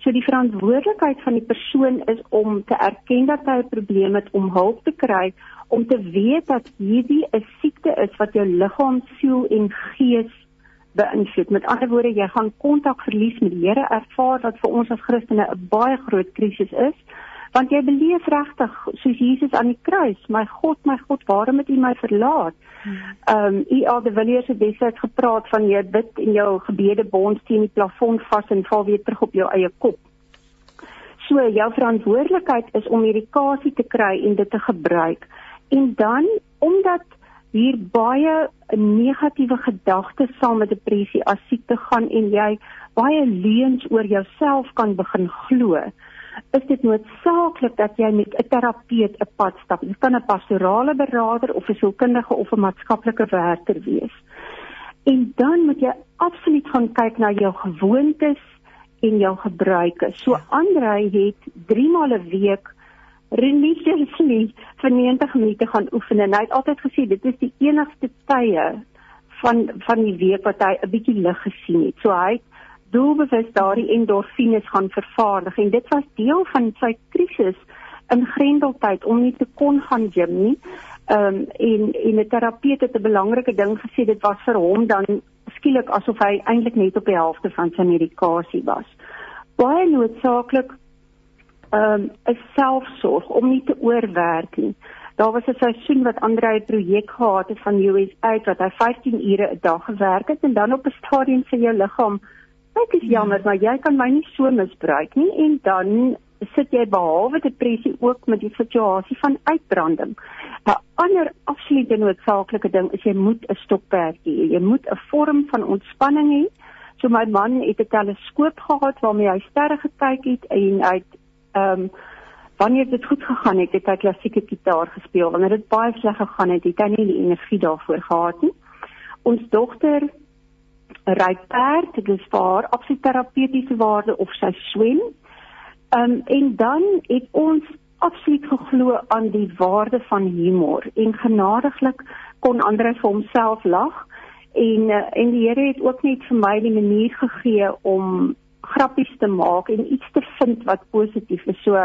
So die verantwoordelikheid van die persoon is om te erken dat hy 'n probleem het om hulp te kry, om te weet dat hierdie 'n siekte is wat jou liggaam, siel en gees beïnvloed. Met ander woorde, jy gaan kontak verlies met die Here, ervaar dat vir ons as Christene 'n baie groot krisis is want jy beleef regtig soos Jesus aan die kruis, my God, my God, waarom het U my verlaat? Ehm um, U al die Villiers het destyds gepraat van jy bid en jou gebede bond teen die plafon vas en val weer terug op jou eie kop. So jou verantwoordelikheid is om medikasie te kry en dit te gebruik. En dan omdat hier baie negatiewe gedagtes saam met depressie as siekte gaan en jy baie leuns oor jouself kan begin glo is dit noodsaaklik dat jy met 'n terapeut 'n pad stap. Dit kan 'n pastorale beraader of 'n sielkundige of 'n maatskaplike werker wees. En dan moet jy absoluut gaan kyk na jou gewoontes en jou gebruike. So Andrei het 3 maal 'n week religiously vir 90 minute gaan oefen en hy het altyd gesê dit is die enigste tye van van die week wat hy 'n bietjie lig gesien het. So hy het doelbewus daardie endorfines gaan vervaardig en dit was deel van sy krisis in grendeltyd om nie te kon gaan gym nie. Ehm um, en en 'n terapeut het 'n belangrike ding gesê dit was vir hom dan skielik asof hy eintlik net op die helfte van sy medikasie was. Baie noodsaaklik ehm um, is selfsorg om nie te oorwerk nie. Daar was 'n seisoen wat Andre 'n projek gehad het van USA wat hy 15 ure 'n dag gewerk het en dan op 'n stadium jou liggaam Ek is jammer, maar jy kan my nie so misbruik nie en dan sit jy behalwe depressie ook met die situasie van uitbranding. 'n Ander absolute noodsaaklike ding is jy moet 'n stokperd hê. Jy moet 'n vorm van ontspanning hê. So my man het 'n teleskoop gehad waarmee hy sterre gekyk het en uit ehm um, wanneer dit goed gegaan het, het hy klassieke gitaar gespeel. Wanneer dit baie sleg gegaan het, het hy nie die energie daarvoor gehad nie. Ons dogter 'n ry perd, dit is vir haar absoluut terapeutiese waarde of sy swem. Um, en dan het ons absoluut geglo aan die waarde van humor en genadiglik kon ander vir homself lag en uh, en die Here het ook net vir my die manier gegee om grappies te maak en iets te vind wat positief is. So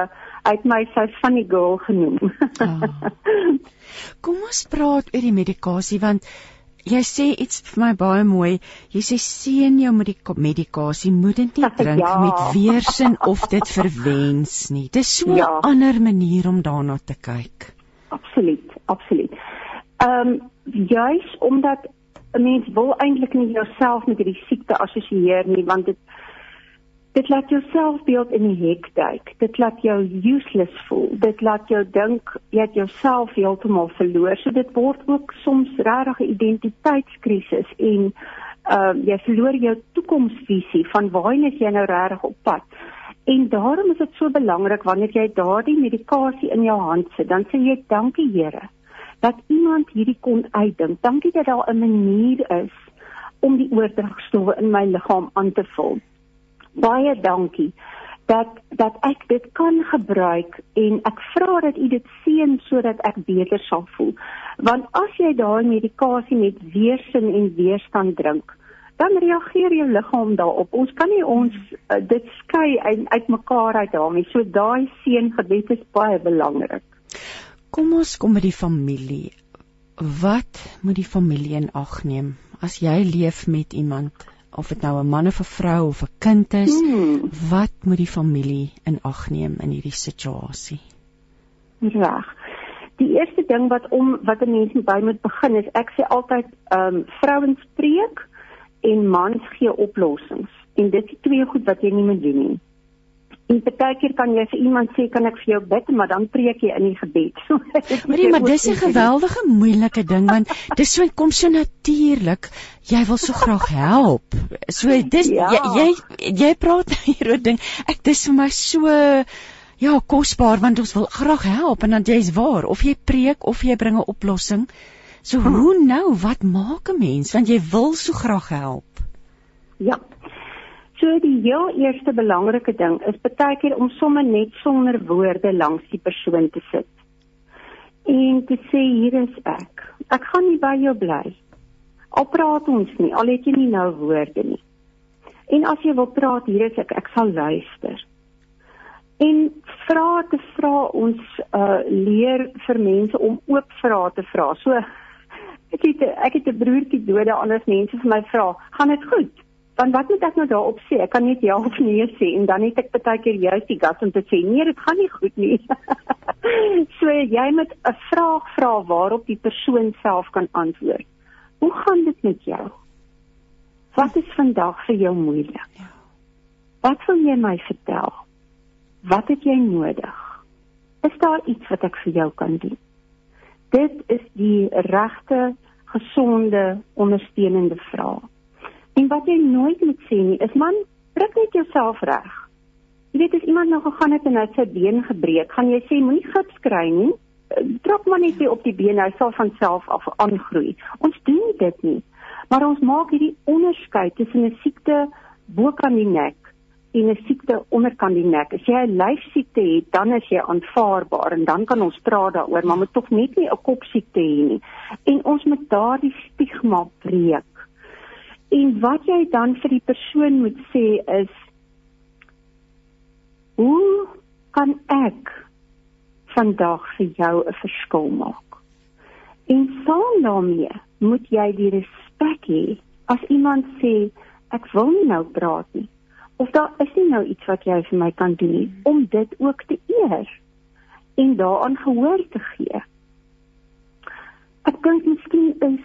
het my sy funny girl genoem. oh. Kom ons praat oor die medikasie want jy sê iets vir my baie mooi. Jy sê seën jou met die medikasie, moet dit nie drink ja. met weerstand of dit verwens nie. Dis so 'n ja. ander manier om daarna te kyk. Absoluut, absoluut. Ehm um, juis omdat 'n mens wil eintlik nie jouself met hierdie siekte assosieer nie, want dit dit laat jou selfbeeld in die hek duik. Dit laat jou useless voel. Dit laat jou dink jy het jouself heeltemal verloor. So dit word ook soms regtig 'n identiteitskrisis en ehm uh, jy verloor jou toekomsvisie van waarheen is jy nou regtig op pad. En daarom is dit so belangrik wanneer jy daardie medikasie in jou hand sit, dan sê jy dankie Here dat iemand hierdie kon uitdink. Dankie dat daar 'n manier is om die oordragstowwe in my liggaam aan te vul baie dankie dat dat ek dit kan gebruik en ek vra dat u dit seën sodat ek beter sal voel. Want as jy daai medikasie met weerstand en weerstand drink, dan reageer jou liggaam daarop. Ons kan nie ons uh, dit skei uit uitmekaar uit daarmee. So daai seën gebed is baie belangrik. Kom ons kom by die familie. Wat moet die familie in ag neem as jy leef met iemand of dit nou 'n man of 'n vrou of 'n kind is, Hmm. wat moet die familie in ag neem in hierdie situasie? Reg. Die eerste ding wat om wat 'n mens by moet begin is ek sê altyd ehm um, vrouens spreek en mans gee oplossings. En dit is twee goed wat jy nie moet doen nie. En partykeer kan jy vir iemand sê kan ek vir jou bid, maar dan preek jy in die gebed. So, dit moet Maar, nee, dis 'n geweldige moeilike ding want dis so kom so natuurlik. Jy wil so graag help. So dis Ja. jy, jy jy praat nou hier oor ding. Ek dis vir my so ja, kosbaar want ons wil graag help en dan jy's waar of jy preek of jy bring 'n oplossing. So hoe nou? Wat maak 'n mens want jy wil so graag help? Ja. So die heel eerste belangrike ding is baie keer om sommer net sonder woorde langs die persoon te sit. En te sê hier is ek. Ek gaan nie by jou bly. Al praat ons nie, al het jy nie nou woorde nie. En as jy wil praat, hier is ek, ek sal luister. En vra te vra ons uh leer vir mense om oop vrae te vra. So ek het ek het 'n broertjie dode anders mense vir my vra, "Gaan dit goed?" Dan wat moet ek nou daarop sê? Ek kan net ja of nee sê en dan het ek baie keer juist die gas om te sê, "Nee, dit gaan nie goed nie." so jy moet 'n vraag vra waarop die persoon self kan antwoord. Hoe gaan dit met jou? Wat is vandag vir jou moeilik? Wat wil jy my vertel? Wat het jy nodig? Is daar iets wat ek vir jou kan doen? Dit is die regte, gesonde, ondersteunende vraag. En wat jy nooit moet sê nie, is man, druk net jouself reg. Jy weet as iemand nou gegaan het en hy sy been gebreek, gaan jy sê moenie gips kry nie. Druk maar net op die been, hy sal van self af aangroei. Ons doen dit nie. Maar ons maak hierdie onderskeid tussen 'n siekte bokant die nek en 'n siekte onderkant die nek. As jy 'n lyfsiekte het, dan is jy aanvaarbaar en dan kan ons praat daaroor, maar moet tog net nie 'n kopsiekte hê nie. En ons moet daardie stigma breek. En wat jy dan vir die persoon moet sê is hoe kan ek vandag vir jou 'n verskil maak? En saam daarmee moet jy die respek hê as iemand sê ek wil nie nou praat nie of daar is nie nou iets wat jy vir my kan doen nie om dit ook te eer en daaraan gehoor te gee. Ek dink miskien is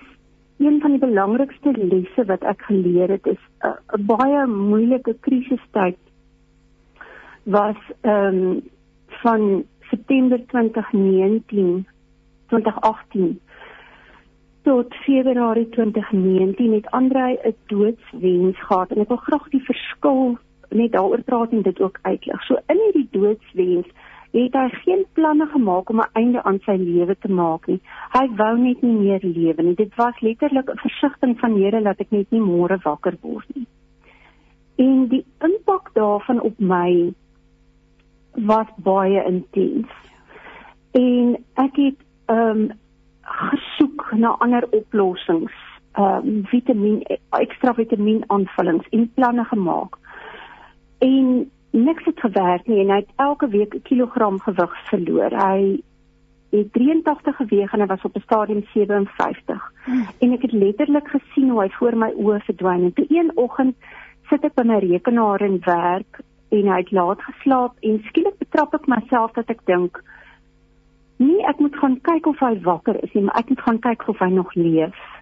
een van die belangrikste lesse wat ek geleer het is 'n uh, baie moeilike krisistyd was ehm um, van September 2019 2018 tot Februarie 2019 het Andrei 'n doodswens gehad en ek wil graag die verskil net daaroor praat en dit ook uitlig. So in hierdie doodswens het hy geen planne gemaak om 'n einde aan sy lewe te maak nie. Hy wou net nie meer lewe nie. Dit was letterlik 'n versigtiging van Here dat ek net nie môre wakker word nie. En die impak daarvan op my was baie intens. En ek het ehm um, gesoek na ander oplossings, ehm um, vitamien ekstra vitamien aanvullings en planne gemaak. En niks het gewerk nie en hy het elke week 'n kilogram gewig verloor. Hy het 83 geweg en hy was op 'n stadium 57. Hmm. En ek het letterlik gesien hoe hy voor my oë verdwyn. En toe een oggend sit ek by my rekenaar en werk en hy het laat geslaap en skielik betrap ek myself dat ek dink nee, ek moet gaan kyk of hy wakker is nie, maar ek moet gaan kyk of hy nog leef.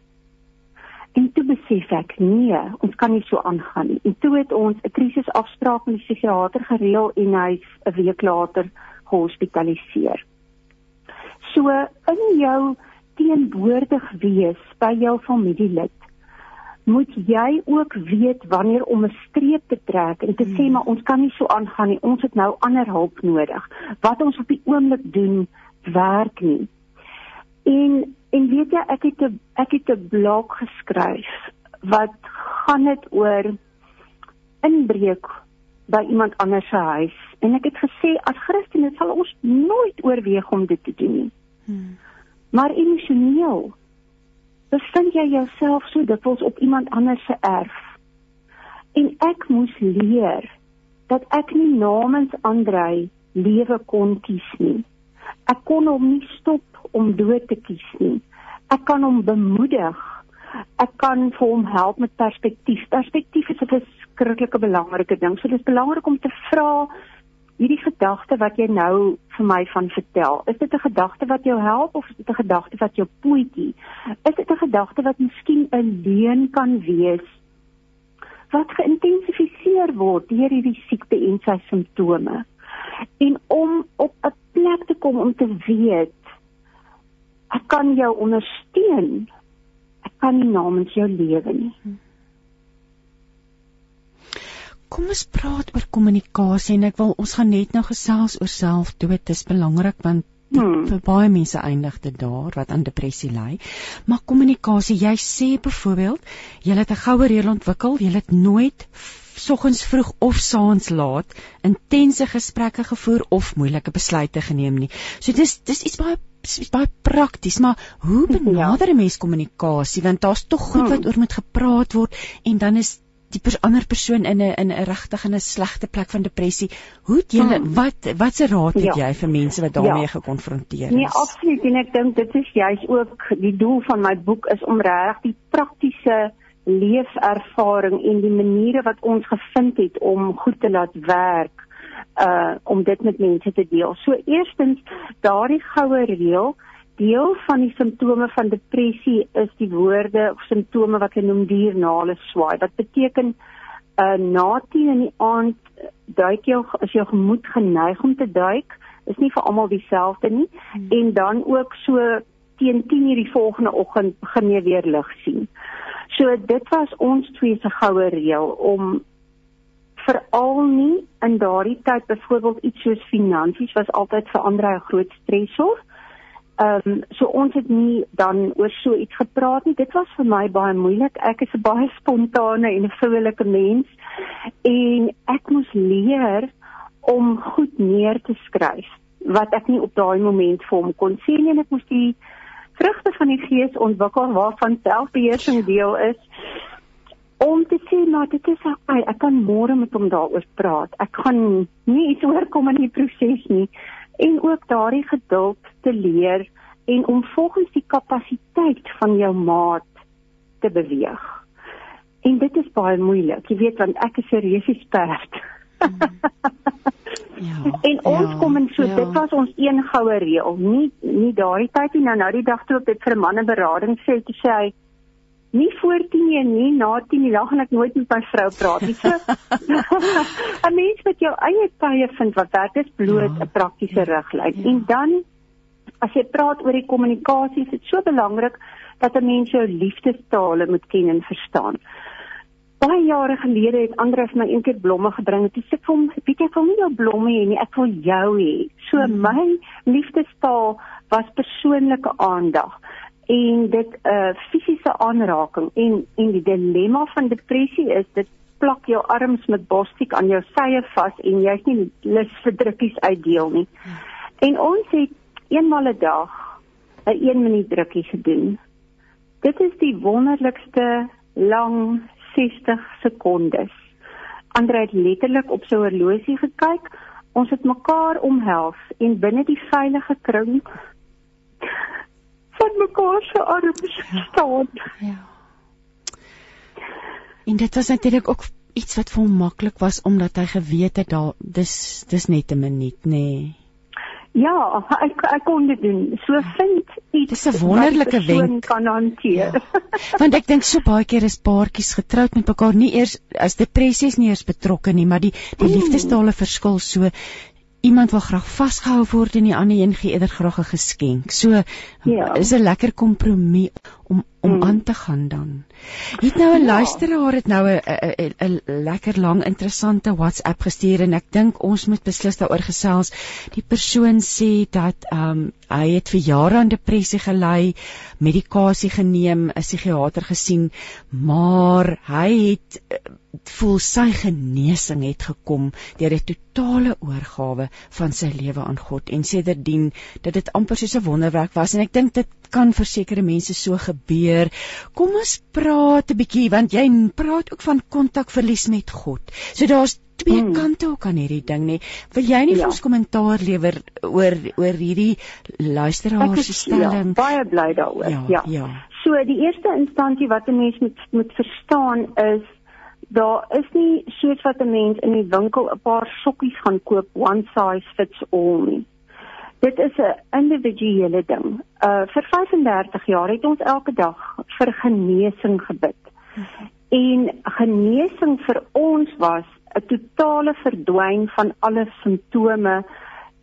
En toe besef ek, nee, ons kan nie so aangaan nie. En toe het ons 'n krisisafspraak met die psigiater gereël en hy's 'n week later gehospitaliseer. So in jou teenwoordig wees by jou familielid moet jy ook weet wanneer om 'n streep te trek en te sê maar ons kan nie so aangaan nie ons het nou ander hulp nodig wat ons op die oomblik doen werk nie en en weet jy ek het 'n ek het 'n blog geskryf wat gaan dit oor inbreuk by iemand anders se huis en ek het gesê as Christene sal ons nooit oorweeg om dit te doen nie hmm. maar emosioneel bevind jy jouself so dikwels op iemand anders se erf. En ek moes leer dat ek nie namens Andrei lewe kon kies nie. Ek kon hom nie stop om dood te kies nie. Ek kan hom bemoedig, Ek kan vir hom help met perspektief. Perspektief is 'n verskriklike belangrike ding. So dit is belangrik om te vra hierdie gedagte wat jy nou vir my van vertel, is dit 'n gedagte wat jou help of is dit 'n gedagte wat jou poetjie? Is dit 'n gedagte wat miskien 'n leuen kan wees wat geïntensifiseer word deur hierdie siekte en sy simptome? En om op 'n plek te kom om te weet ek kan jou ondersteun. Ek kan nie namens jou lewe nie. Kom ons praat oor kommunikasie en ek wil ons gaan net nou gesels oor selfdood. Dit is belangrik want hmm. vir baie mense eindig dit daar wat aan depressie ly. Maar kommunikasie, jy sê byvoorbeeld, jy het 'n goue reël ontwikkel, jy het nooit soggens vroeg of saans laat intense gesprekke gevoer of moeilike besluite geneem nie. So dis dis iets baie is baie prakties, maar hoe ja. benader 'n mens kommunikasie want daar's tog goed wat hmm. oor moet gepraat word en dan is die pers ander persoon in 'n in 'n regtig in 'n slegte plek van depressie. Hoe het julle hmm. wat wat se raad het ja. jy vir mense wat daarmee ja. gekonfronteer is? Nee, absoluut en ek dink dit is juist ook die doel van my boek is om regtig die praktiese leefervaring en die maniere wat ons gevind het om goed te laat werk uh om dit met mense te deel. So eerstens daardie goue reël deel van die simptome van depressie is die woorde of simptome wat hulle noem diurnale swaai. Wat beteken uh na 10 in die aand duik jou as jou gemoed geneig om te duik, is nie vir almal dieselfde nie hmm. en dan ook so teen 10 uur die volgende oggend begin jy weer lig sien. So dit was ons twee se goue reël om veral nie in daardie tyd byvoorbeeld iets soos finansies was altyd vir ander 'n groot stresor. Ehm um, so ons het nie dan oor so iets gepraat nie. Dit was vir my baie moeilik. Ek is 'n baie spontane en 'n vroulike mens en ek moes leer om goed neer te skryf wat ek nie op daai oomblik vir hom kon nie en ek moes die vrugte van die gees ontwikkel waarvan selfbeheersing deel is om te sê maar dit is okay, ek kan môre met hom daaroor praat. Ek gaan nie iets oorkom in die proses nie en ook daardie geduld te leer en om volgens die kapasiteit van jou maat te beweeg. En dit is baie moeilik. Jy weet want ek is 'n resisperd. Ja. En ons ja, kom in so ja. dit was ons een goue reël. Nie nie daai tyd nie nou nou die dag toe ek dit vir manne berading sê te sê hy nie voor 10 nie, nie na 10 nie, dan gaan ek nooit met my vrou praat nie. So 'n mens met jou eie tye vind wat werk is bloot 'n ja. praktiese riglyn. Ja. En dan as jy praat oor die kommunikasie, is dit so belangrik dat 'n mens jou liefdestale moet ken en verstaan. Baie jare gelede het Andreus my eendag blomme gebring. Ek sê vir hom, "Weet jy, ek wil nie jou blomme hê nie, ek wil jou hê." So mm -hmm. my liefdestaal was persoonlike aandag en dit 'n uh, eh, fisiese aanraking en en die dilemma van depressie is dit plak jou arms met bostiek aan jou sye vas en jy's nie lus vir drukkies uitdeel nie. En ons het eenmal 'n dag 'n 1 minuut drukkie gedoen. Dit is die wonderlikste lang 60 sekondes. Andre het letterlik op sy horlosie gekyk. Ons het mekaar omhels en binne die veilige kring van mekaar se arms staan. Ja. En dit was natuurlik ook iets wat vir hom maklik was omdat hy geweet het daar dis dis net 'n minuut nê. Nee. Ja, ek ek kon dit doen. So vind iets. Dis 'n wonderlike wenk kan hanteer. Ja. Want ek dink so baie keer is paartjies getroud met mekaar nie eers as depressies nie eers betrokke nie, maar die die mm. liefdestale verskil so iemand wil graag vasgehou word en die ander een gee eerder graag 'n geskenk. So ja. is 'n lekker kompromie om om mm. aan te gaan dan. Het nou 'n ja. luisteraar het nou 'n 'n lekker lang interessante WhatsApp gestuur en ek dink ons moet beslis daaroor gesels. Die persoon sê dat ehm um, hy het vir jare aan depressie gely, medikasie geneem, 'n psigiater gesien, maar hy het voel sy genesing het gekom deur 'n totale oorgawe van sy lewe aan God en sedertdien dat dit amper soos 'n wonderwerk was en ek dink dit kan vir sekere mense so gebeur. Kom ons praat 'n bietjie want jy praat ook van kontakverlies met God. So daar's twee hmm. kante ook aan hierdie ding nê. Wil jy nie ja. vir ons kommentaar lewer oor oor hierdie luisteraar se ja, stelling? Ja, baie bly daaroor. Ja. ja. ja. So die eerste instansie wat 'n mens moet moet verstaan is daar is nie soos wat 'n mens in die winkel 'n paar sokkies gaan koop one size fits all nie. Dit is 'n individuele ding. Uh vir 35 jaar het ons elke dag vir genesing gebid. En genesing vir ons was 'n totale verdwyn van alle simptome,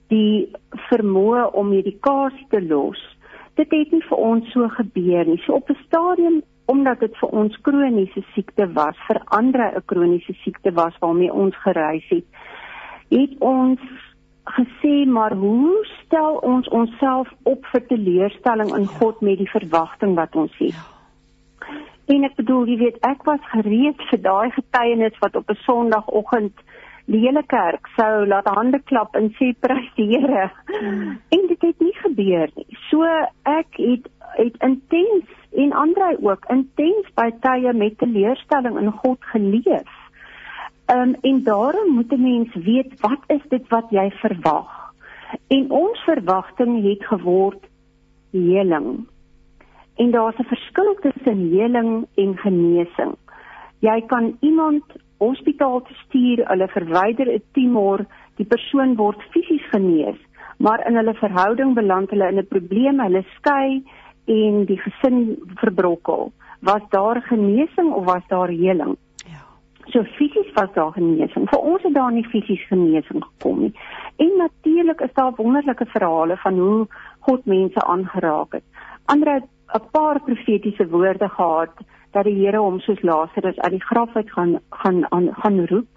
die vermoë om medikasie te los. Dit het nie vir ons so gebeur nie. So op 'n stadium omdat dit vir ons kroniese siekte was, vir ander 'n kroniese siekte was waarmee ons gereis het, het ons gesê maar hoe stel ons onsself op vir teleurstelling in God met die verwagting wat ons het? En ek bedoel, jy weet, ek was gereed vir daai getuienis wat op 'n Sondagoggend die hele kerk sou laat hande klap en sê prys die Here. Hmm. En dit het nie gebeur nie. So ek het het intens en ander ook intens by tye met teleurstelling in God geleef. Um, en daarom moet 'n mens weet wat is dit wat jy verwag? En ons verwagting het geword heling. En daar's 'n verskil tussen heling en genesing. Jy kan iemand hospitaal toe stuur, hulle verwyder 'n tumor, die persoon word fisies genees, maar in hulle verhouding beland hulle in 'n probleem, hulle skei en die gesin verbrokkel. Was daar genesing of was daar heling? So fisies was daar genesing. Vir ons het daar nie fisies genesing gekom nie. En natuurlik is daar wonderlike verhale van hoe God mense aangeraak het. Ander het 'n paar profetiese woorde gehad dat die Here hom soos Lazarus uit die graf uit gaan gaan aan gaan roep.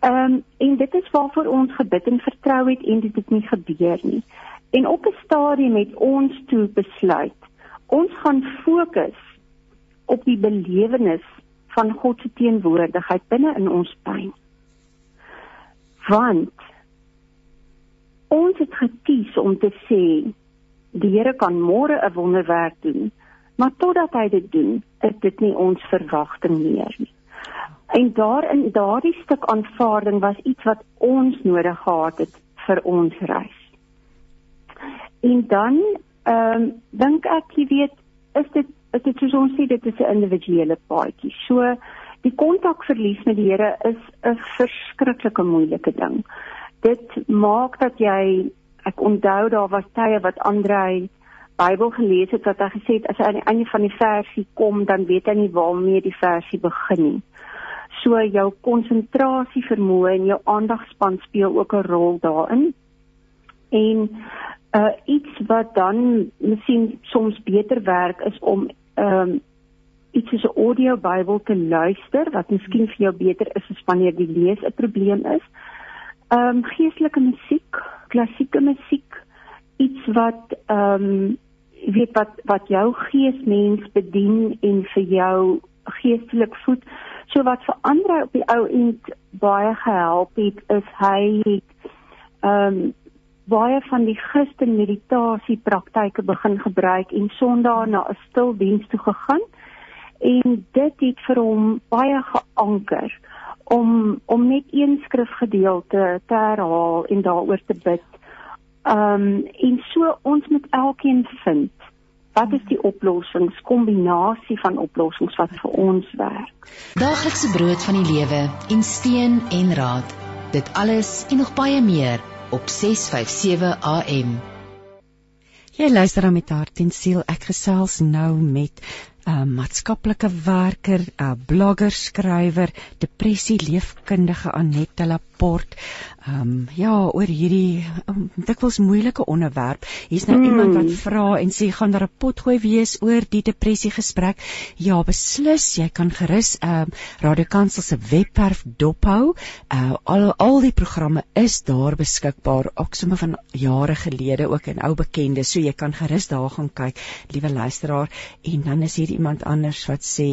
Ehm um, en dit is waarvoor ons gebid en vertrou het en dit het nie gebeur nie. En op 'n stadium het ons toe besluit ons gaan fokus op die belewenis van God se teenwoordigheid binne in ons pyn. Want ons het gekies om te sê die Here kan môre 'n wonderwerk doen, maar totdat hy dit doen, is dit nie ons verwagting meer nie. En daarin daardie stuk aanvaarding was iets wat ons nodig gehad het vir ons reis. En dan ehm um, dink ek jy weet is dit is dit soos ons sê dit is 'n individuele paadjie. So die kontakverlies met die Here is 'n verskriklike moeilike ding. Dit maak dat jy ek onthou daar was tye wat Andrei Bybel gelees het wat hy gesê het as hy aan die einde van die versie kom dan weet hy nie waarmee die versie begin nie. So jou konsentrasie vermoë en jou aandagspan speel ook 'n rol daarin. En uh iets wat dan miskien soms beter werk is om ehm um, iets soos 'n audio Bybel te luister wat miskien vir jou beter is as wanneer die lees 'n probleem is. Ehm um, geestelike musiek, klassieke musiek, iets wat ehm um, weet wat wat jou geesmens bedien en vir jou geestelik voed. So wat vir ander op die ou end baie gehelp het is hy het ehm um, baie van die Christen meditasie praktyke begin gebruik en Sondag na 'n stil diens toe gegaan en dit het vir hom baie geanker om om net een skrifgedeelte te herhaal en daaroor te bid. Um en so ons moet elkeen vind wat is die oplossings kombinasie van oplossings wat vir ons werk. Daaglikse brood van die lewe en steun en raad. Dit alles en nog baie meer op 657 AM. Jy luister dan met hart en siel. Ek gesels nou met 'n uh, maatskaplike werker, 'n uh, blogger, skrywer, depressie leefkundige Annette Laporte. Ehm um, ja, oor hierdie um, dikwels moeilike onderwerp. Hier's nou mm. iemand wat vra en sê gaan daar 'n potgooi wees oor die depressie gesprek. Ja, beslis, jy kan gerus ehm um, Radio Kansel se webwerf dophou. Uh al al die programme is daar beskikbaar, ook sommer van jare gelede ook en ou bekende. So jy kan gerus daar gaan kyk, liewe luisteraar. En dan is hier iemand anders wat sê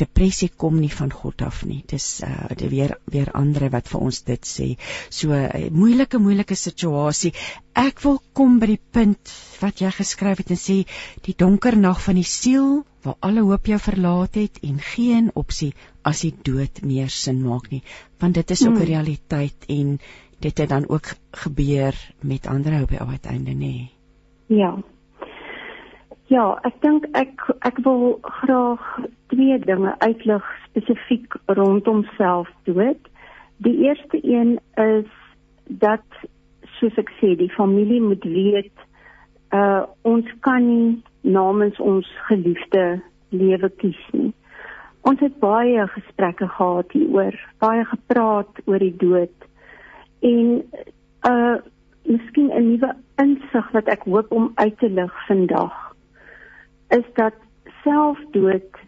depressie kom nie van God af nie. Dis uh dit weer weer ander wat vir ons dit sê. So 'n uh, moeilike moeilike situasie. Ek wil kom by die punt wat jy geskryf het en sê die donker nag van die siel waar alle hoop jou verlaat het en geen opsie as die dood meer sin maak nie. Want dit is ook 'n hmm. realiteit en dit het dan ook gebeur met ander op die uiteinde nê. Ja. Ja, ek dink ek ek wil graag twee dinge uitlig spesifiek rondom selfdood. Die eerste een is dat soos ek sê, die familie moet weet uh ons kan nie namens ons geliefde lewe kies nie. Ons het baie gesprekke gehad hieroor, baie gepraat oor die dood. En uh miskien 'n nuwe insig wat ek hoop om uit te lig vandag is dat selfdood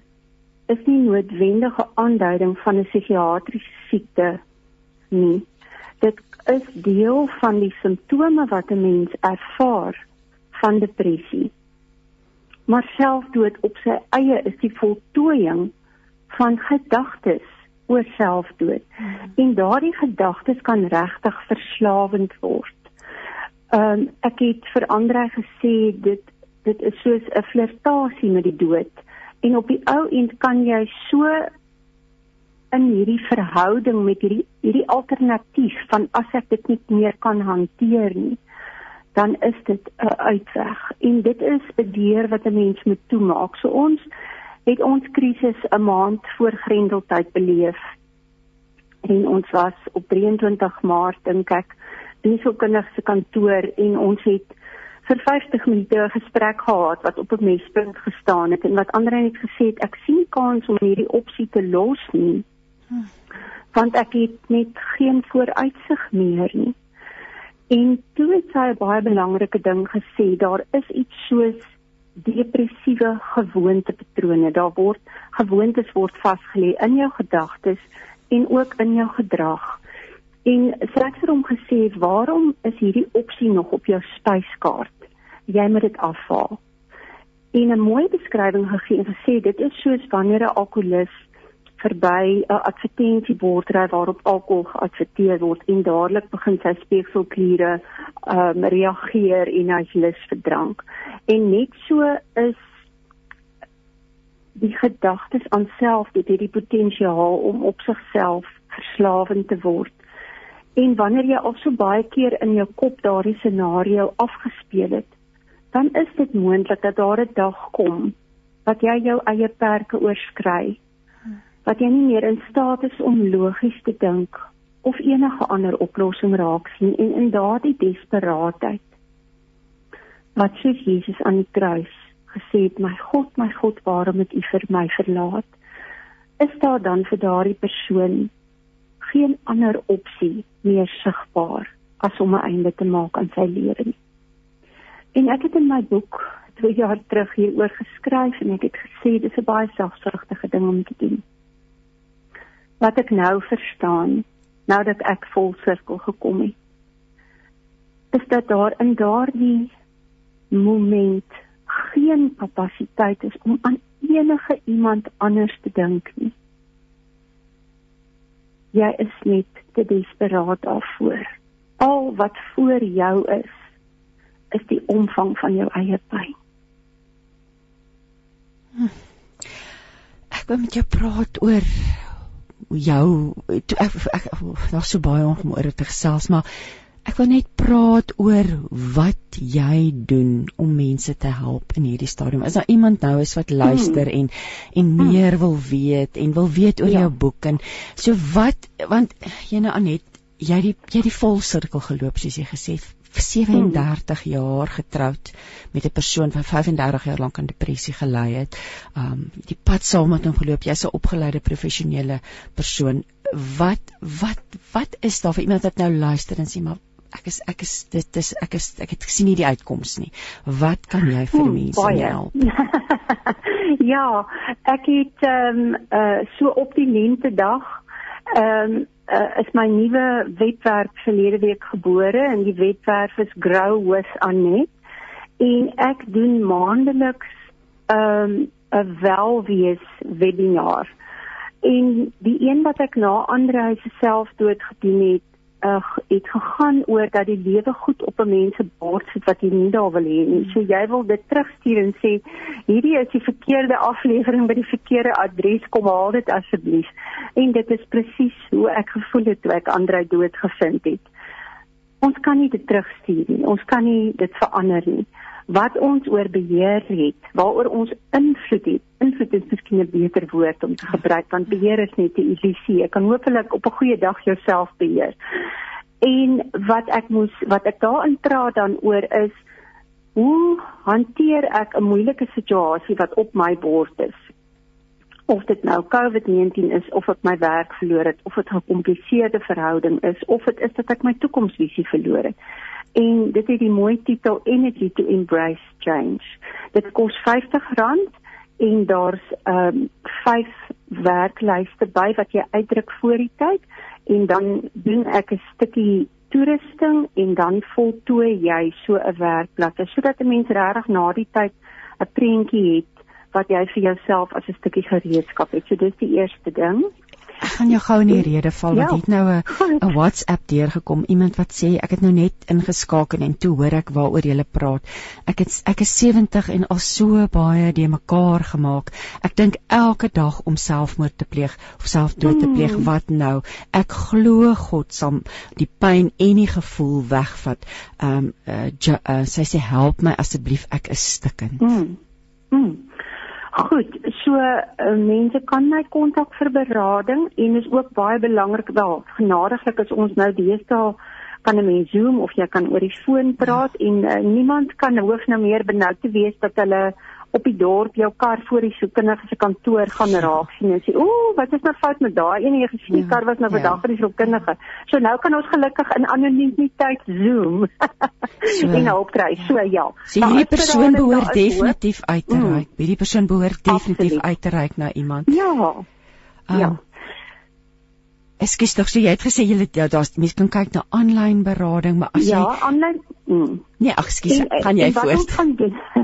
is nie noodwendige aanduiding van 'n psigiatriese siekte nie. Dit is deel van die simptome wat 'n mens ervaar van depressie. Maar selfdood op sy eie is die voltooiing van gedagtes oor selfdood. Hmm. En daardie gedagtes kan regtig verslawend word. Ehm um, ek het vir Andre gesê dit dit is soos 'n flirtasie met die dood. En op die ou end kan jy so in hierdie verhouding met hierdie hierdie alternatief van as ek dit nie meer kan hanteer nie, dan is dit 'n uitweg. En dit is 'n deur wat 'n mens moet toemaak. So ons het ons krisis 'n maand voor Grendeltyd beleef. En ons was op 23 Maart dink ek in die sielkundige se kantoor en ons het vir 50 minute 'n gesprek gehad wat op 'n mespunt gestaan het en wat ander het gesê het ek sien kans om hierdie opsie te los nie. Want ek het net geen vooruitsig meer nie. En toe het sy 'n baie belangrike ding gesê, daar is iets soos depressiewe gewoontepatrone. Daar word gewoontes word vasgelê in jou gedagtes en ook in jou gedrag. En sy het vir hom gesê, "Waarom is hierdie opsie nog op jou spyskaart? Jy moet dit afhaal." En 'n mooi beskrywing gegee en gesê dit is soos wanneer 'n alkolikus verby 'n advertensiebord ry waarop alkohol geadverteer word en dadelik begin sy speekselkliere um, reageer en hy's lus vir drank. En net so is die gedagtes aan self dit het die potensiaal om op sigself verslawend te word. En wanneer jy al so baie keer in jou kop daardie scenario afgespeel het, dan is dit moontlik dat daar 'n dag kom wat jy jou eie perke oorskry wat jy nie meer in staat is om logies te dink of enige ander oplossing raak sien en in daardie desperaatheid wat soos Jesus aan die kruis gesê het my God my God waarom het u vir my verlaat? Is daar dan vir daardie persoon geen ander opsie meer sigbaar as om 'n einde te maak aan sy lewe nie en ek het in my boek 2 jaar terug hieroor geskryf en ek het gesê dis 'n baie selfsugtige ding om te doen. Wat ek nou verstaan nou dat ek vol sirkel gekom het is dat daar in daardie moment geen kapasiteit is om aan enige iemand anders te dink nie. Jy is net te desperaat daarvoor. Al wat voor jou is is die omvang van jou eie pyn hm. ek wil met jou praat oor jou toe ek, ek, daar's so baie om oor te gesels maar ek wil net praat oor wat jy doen om mense te help in hierdie stadium. Is daar iemand nou is wat luister hmm. en en meer wil weet en wil weet oor ja. jou boek en so wat want jy nou Anet jy die jy die volsirkel geloop soos jy gesê het 37 hmm. jaar getroud met 'n persoon wat 35 jaar lank aan depressie gely het. Um die pad saam met hom geloop. Jy's 'n opgeleide professionele persoon. Wat wat wat is daar vir iemand wat nou luister en sê maar ek is ek is dit is ek is ek het gesien nie die uitkoms nie. Wat kan jy vir hmm, mense help? ja, ek het ehm um, uh so op die lente dag ehm um, uh, is my nuwe webwerf verlede week gebore en die webwerf is Grow with Anet en ek doen maandeliks 'n um, 'n welwees webinar. En die een wat ek na Andre se selfdood gedoen het, uh, het gegaan oor dat die lewe goed op 'n mens se bord sit wat jy nie daar wil hê nie. So jy wil dit terugstuur en sê hierdie is die verkeerde aflewering by die verkeerde adres, kom haal dit asseblief. En dit is presies hoe ek gevoel het toe ek Andrei dood gevind het. ons kan nie dit terugstuur nie. Ons kan nie dit verander nie. Wat ons oor beheer het, waaroor ons invloed het. Invloed is miskien 'n beter woord om te gebruik want beheer is net 'n illusie. Ek kan hopelik op 'n goeie dag jouself beheer. En wat ek moes wat ek daarin praat dan oor is hoe hanteer ek 'n moeilike situasie wat op my bord is? Of dit nou COVID-19 is of ek my werk verloor het of dit 'n gekompliseerde verhouding is of dit is dat ek my toekomsvisie verloor het. En dit het die mooi titel Energy to Embrace Change. Dit kos R50 en daar's ehm um, 5 werklyste by wat jy uitdruk voor die tyd en dan doen ek 'n stukkie toerusting en dan voltooi jy so 'n werkblad sodat 'n mens regtig na die tyd 'n prentjie het wat jy vir jouself as 'n stukkie gereedskap het. So dis die eerste ding. Ek gaan jou gou in die rede val want ja. het nou 'n 'n WhatsApp deurgekom iemand wat sê ek het nou net ingeskakel en toe hoor ek waaroor jy praat. Ek het ek is 70 en al so baie de mekaar gemaak. Ek dink elke dag om selfmoord te pleeg of selfdood te pleeg. Mm. Wat nou? Ek glo God sal die pyn en die gevoel wegvat. Ehm um, uh, uh, sy sê help my asseblief ek is stikkend. Mm. Mm. Goed, so uh, mense kan my kontak vir berading en is ook baie belangrik wel. Genadiglik is ons nou deesdae kan 'n mens Zoom of jy kan oor die foon praat ja. en uh, niemand kan hoogs nou meer benoud te wees dat hulle op die dorp jou kar voor die soekkundige se kantoor gaan raak sien en sê ooh wat is nou fout met daai een jy gesien die ja, kar was nou vandag ja. vir die soekkundige so nou kan ons gelukkig in anonimiteit zoom so, en opkry so ja. so hierdie persoon behoort definitief uit te mm. reik. Hierdie persoon behoort definitief Absoluut. uit te reik na iemand. Ja. Um, ja Ekskuus tog, so jy het gesê jy ja, daar's mense kan kyk na aanlyn berading, maar as ja, jy Ja, aanlyn. Mm. Nee, ag, ekskuus, kan jy voort?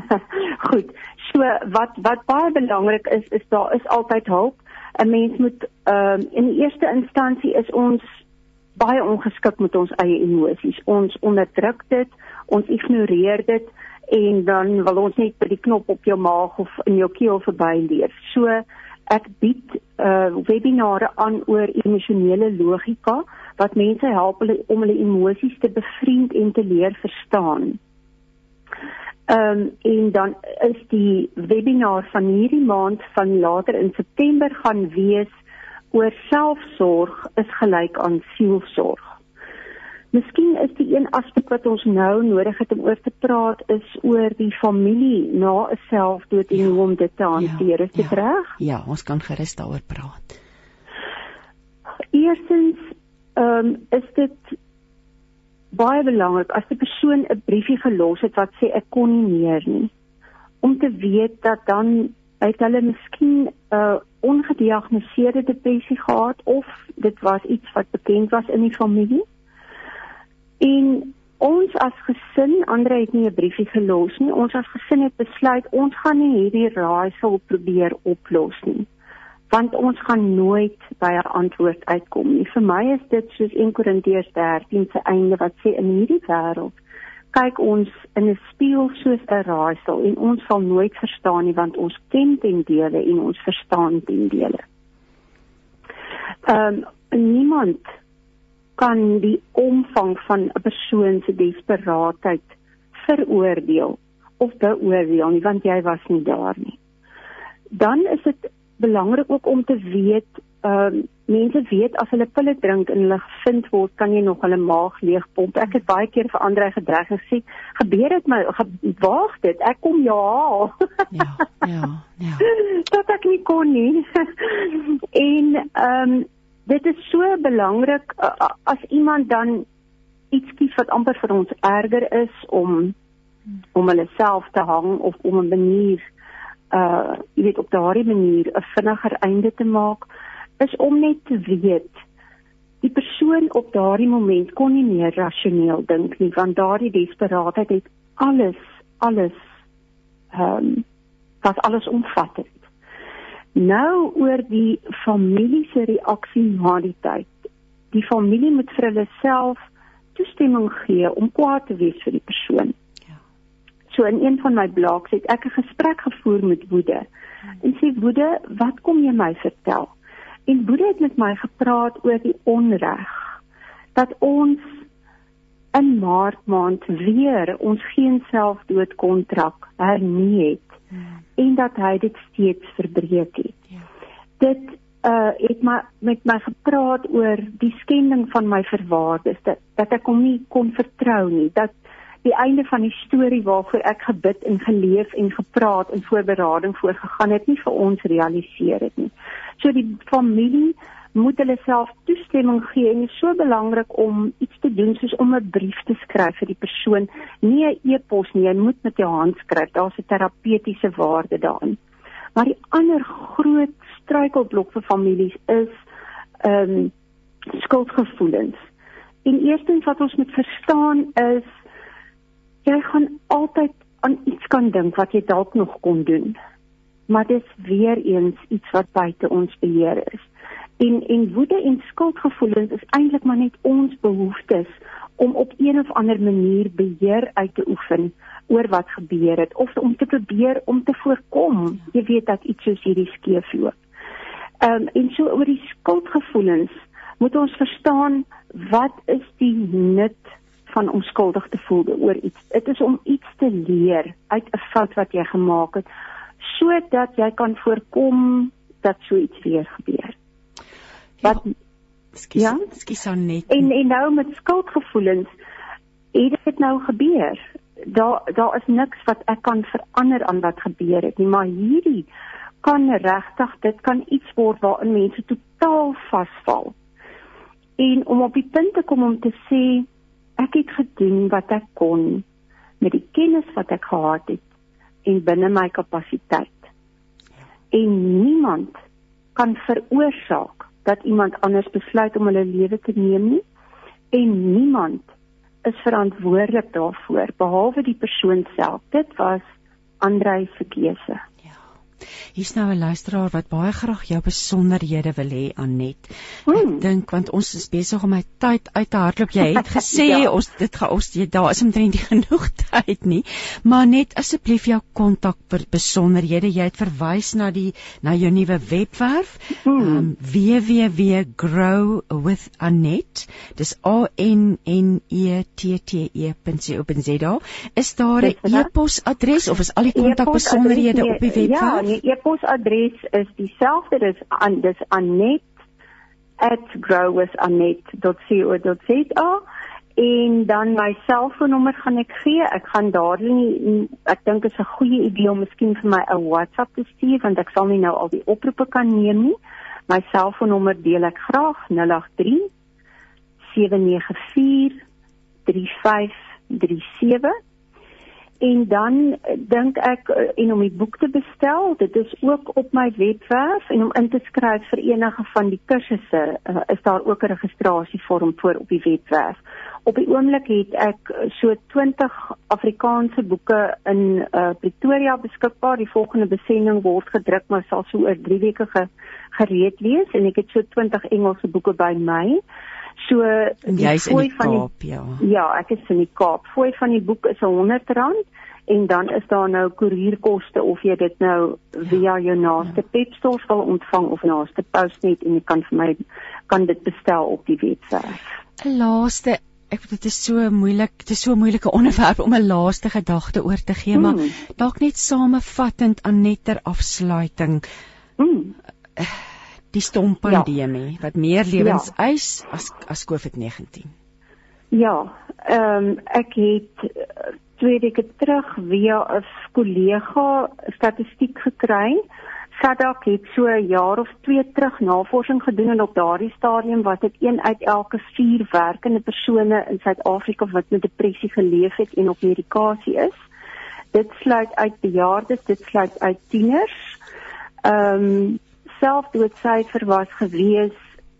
Goed. So wat wat baie belangrik is is daar is altyd hulp. 'n Mens moet ehm um, in die eerste instansie is ons baie ongeskik met ons eie emosies. Ons onderdruk dit, ons ignoreer dit en dan wil ons net by die knop op jou maag of in jou keel verbyleef. So ek bied uh webinare aan oor emosionele logika wat mense help hulle om hulle emosies te bevriend en te leer verstaan. Ehm um, en dan is die webinar van hierdie maand van later in September gaan wees oor selfsorg is gelyk aan sielsorg. Miskien is die een aspek wat ons nou nodig het om oor te praat is oor die familie na 'n selfdood en ja, hoe om dit te hanteer. Ja, is dit ja, reg? Ja, ons kan gerus daaroor praat. Eerstens ehm um, is dit baie belangrik as 'n persoon 'n briefie gelos het wat sê ek kon nie meer nie om te weet dat dan het hulle miskien 'n uh, ongediagnoseerde depressie gehad of dit was iets wat bekend was in die familie en ons as gesin Andre het nie 'n briefie gelos nie ons as gesin het besluit ons gaan nie hierdie raaisel probeer oplos nie want ons gaan nooit by 'n antwoord uitkom nie. Vir my is dit soos 1 Korintiërs 13 se einde wat sê in hierdie wêreld kyk ons in 'n spieël soos 'n raaisel en ons sal nooit verstaan nie want ons ken ten dele en ons verstaan ten dele. Ehm um, niemand kan die omvang van 'n persoon se desperaatheid veroordeel of beoordeel nie want jy was nie daar nie. Dan is dit belangrik ook om te weet ehm uh, mense weet as hulle pille drink en hulle gevind word kan jy nog hulle maag leegpomp. Ek het baie keer vir ander gedreig gesê, gebeur dit my waag dit, ek kom ja. Ja, ja, ja. Dat ek nie kon nie. en ehm um, dit is so belangrik uh, as iemand dan iets kies wat amper vir ons erger is om om hulle self te hang of om 'n manier uh jy weet op daardie manier 'n vinniger einde te maak is om net te weet die persoon op daardie moment kon nie meer rasioneel dink nie want daardie desperaatheid het alles alles ehm um, wat alles omvat het nou oor die familie se reaksie na die tyd die familie moet vir hulle self toestemming gee om kwaad te wees vir die persoon So in een van my blogs het ek 'n gesprek gevoer met Woede. En sê Woede, wat kom jy my vertel? En Woede het met my gepraat oor die onreg dat ons in Maart maand weer ons geen selfdoodkontrak hernie het hmm. en dat hy dit steeds verbreek het. Ja. Dit uh het my met my gepraat oor die skending van my verwaardes dat dat ek hom nie kon vertrou nie dat die einde van die storie waarvoor ek gebid en geleef en gepraat en voorberading voorgegaan het nie vir ons realiseer het nie. So die familie moet hulle self toestemming gee en dit is so belangrik om iets te doen soos om 'n brief te skryf vir die persoon, nie 'n e-pos nie, jy moet met jou hand skryf. Daar's 'n terapeutiese waarde daarin. Maar die ander groot struikelblok vir families is ehm um, skuldgevoelens. En eerstens wat ons moet verstaan is jy gaan altyd aan iets kan dink wat jy dalk nog kon doen. Maar dit is weer eens iets wat buite ons beheer is. En en woede en skuldgevoelens is eintlik maar net ons behoeftes om op een of ander manier beheer uit te oefen oor wat gebeur het of om te probeer om te voorkom jy weet dat iets soos hierdie skeef loop. Ehm um, en so oor die skuldgevoelens moet ons verstaan wat is die nut van om skuldig te voel oor iets. Dit is om iets te leer uit 'n fout wat jy gemaak het sodat jy kan voorkom dat so iets weer gebeur. Wat ja, skus ja? skus aan net. En en nou met skuldgevoelens het dit nou gebeur. Daar daar is niks wat ek kan verander aan wat gebeur het nie, maar hierdie kan regtig dit kan iets word waarin mense totaal vasval. En om op die punt te kom om te sê ek het gedoen wat ek kon met die kennis wat ek gehad het en binne my kapasiteit. En niemand kan veroorsaak dat iemand anders besluit om hulle lewe te neem nie en niemand is verantwoordelik daarvoor behalwe die persoon self. Dit was Andrei se keuse. Hier's nou 'n luisteraar wat baie graag jou besonderhede wil hê Anet. Hmm. Ek dink want ons is besig om my tyd uit te hardloop. Jy het gesê ja. ons dit gaan ons jy daar is omtrent nie genoeg tyd nie. Maar net asseblief jou kontak besonderhede. Jy het verwys na die na jou nuwe webwerf. Hmm. Um www.growwithanet. Dis A N N E T T E.co.za. Is daar 'n e-posadres of is al die kontak besonderhede op die webwerf? Ja, die e-posadres is dieselfde dis aan dis anet@growwithanet.co.za en dan my selfoonnommer gaan ek gee. Ek gaan dadelik ek dink dit is 'n goeie idee om miskien vir my 'n WhatsApp te stuur want ek sal nie nou al die oproepe kan neem nie. My selfoonnommer deel ek graag 083 794 3537 en dan eh, dink ek eh, en om die boek te bestel dit is ook op my webwerf en om in te skryf vir enige van die kursusse uh, is daar ook 'n registrasievorm voor op die webwerf. Op die oomblik het ek so 20 Afrikaanse boeke in uh, Pretoria beskikbaar. Die volgende besending word gedruk maar sal so oor 3 weke ge, gereed wees en ek het so 20 Engelse boeke by my So jy's in die Kaap, die, ja. Ja, ek is in die Kaap. Fooi van die boek is R100 en dan is daar nou koerierkoste of jy dit nou via jou naaste ja. pepstore wil ontvang of naaste Postnet en jy kan vir my kan dit bestel op die webwerf. 'n Laaste ek dit is so moeilik, dit is so 'n moeilike onderwerp om 'n laaste gedagte oor te gee, mm. maar hmm. dalk net samevattend aan netter afsluiting. Mm die stom pandemie ja. wat meer lewens ja. eis as as COVID-19. Ja, ehm um, ek het twee weke terug via 'n kollega statistiek gekry. Sadak het so 'n jaar of twee terug navorsing gedoen en op daardie stadium was dit een uit elke 4 werkende persone in Suid-Afrika wat met depressie geleef het en op medikasie is. Dit sluit uit bejaardes, dit sluit uit tieners. Ehm um, selfdoodsyfer was gewees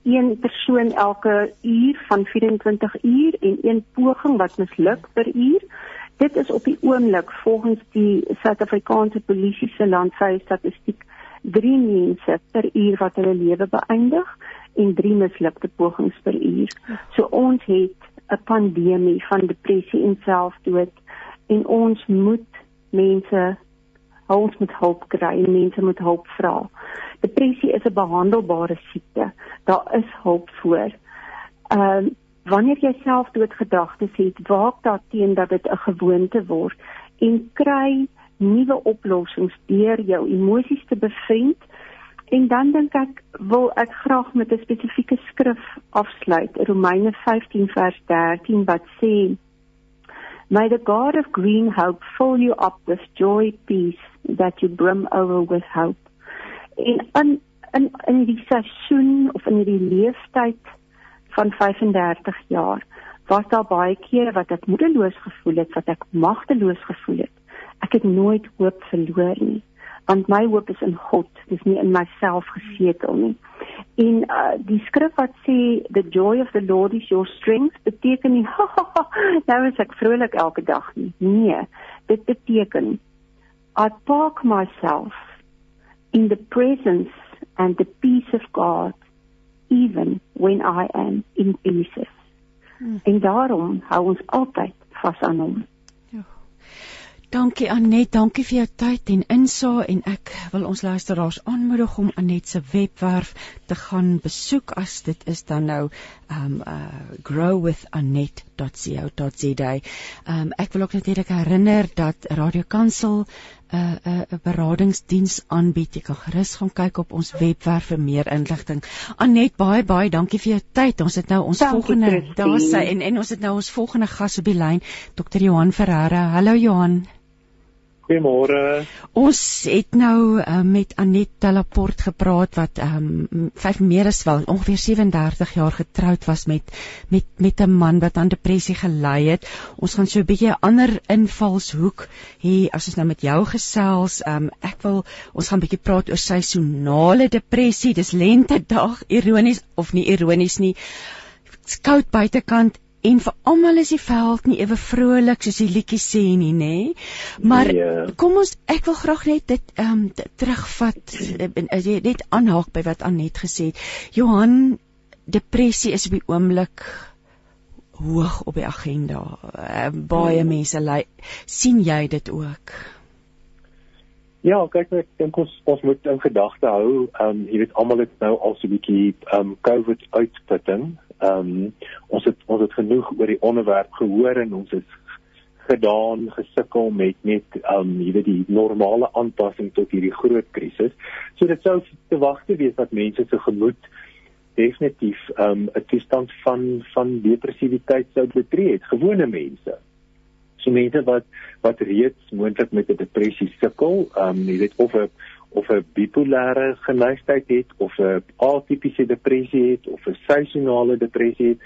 een persoon elke uur van 24 uur en een poging wat misluk per uur. Dit is op die oomblik volgens die Suid-Afrikaanse polisie se landwyse statistiek 3 mense per uur wat hulle lewe beëindig en 3 mislukte pogings per uur. So ons het 'n pandemie van depressie en selfdood en ons moet mense ons moet hulp kry en mense moet hulp vra. Depressie is 'n behandelbare siekte. Daar is hulp voor. Ehm uh, wanneer jy selfdoodgedagtes het, waak daarteen dat dit 'n gewoonte word en kry nuwe oplossings deur jou emosies te bevriend. En dan dink ek wil ek graag met 'n spesifieke skrif afsluit, Romeine 15 vers 13 wat sê May the God of green hope fill you up with joy peace that you brim over with hope. En in in in die seisoen of in die leeftyd van 35 jaar was daar baie kere wat ek moedeloos gevoel het, wat ek magteloos gevoel het. Ek het nooit hoop verloor nie, want my hoop is in God, dis nie in myself gesetel nie. En uh, die skrif wat sê the joy of the Lord is your strength beteken nie nou is ek vrolik elke dag nie. Nee, dit beteken I park myself in the presence and the peace of God even when I am in pieces. Hmm. En daarom hou ons altyd vas aan hom. Ja. Dankie Anet, dankie vir jou tyd en insaag en ek wil ons luisteraars aanmoedig om Anet se webwerf te gaan besoek as dit is dan nou um uh growwithanet.co.za. Um ek wil ook natuurlik herinner dat Radio Kansel 'n uh, 'n uh, beradingsdiens aanbied. Jy kan gerus gaan kyk op ons webwerf vir meer inligting. Anet, baie baie dankie vir jou tyd. Ons het nou ons dankie, volgende daar sy en en ons het nou ons volgende gas op die lyn, Dr. Johan Ferreira. Hallo Johan. Goeiemôre. Ons het nou uh, met Anet Telaport gepraat wat ehm um, vyf meer as wel ongeveer 37 jaar getroud was met met met 'n man wat aan depressie gely het. Ons gaan so 'n bietjie 'n ander invalshoek hê as ons nou met jou gesels. Ehm um, ek wil ons gaan 'n bietjie praat oor seisonale depressie. Dis lente dag, ironies of nie ironies nie. Koud buitekant en vir almal is die veld nie ewe vrolik soos die liedjie sê nie, nê? Maar nee. kom ons ek wil graag net dit ehm um, terugvat as jy net aanhaak by wat Anet gesê het. Johan, depressie is op die oomblik hoog op die agenda. Uh, baie hmm. mense ly sien jy dit ook? Ja, kyk ek dink ons ons moet in gedagte hou, ehm um, jy weet almal het nou al so 'n bietjie ehm um, COVID uitputting Ehm um, ons het ons het genoeg oor die onderwerp gehoor en ons het gedaan gesukkel met net ehm um, jy weet die normale aanpassing tot hierdie groot krisis. So dit sou te wagte wees dat mense se gemoed definitief ehm um, 'n toestand van van depressiwiteit sou betree het, gewone mense. So mense wat wat reeds moontlik met 'n depressie sukkel, ehm um, jy weet of 'n of 'n bipolêre geneigtheid het of 'n atipiese depressie het of 'n seisonale depressie het.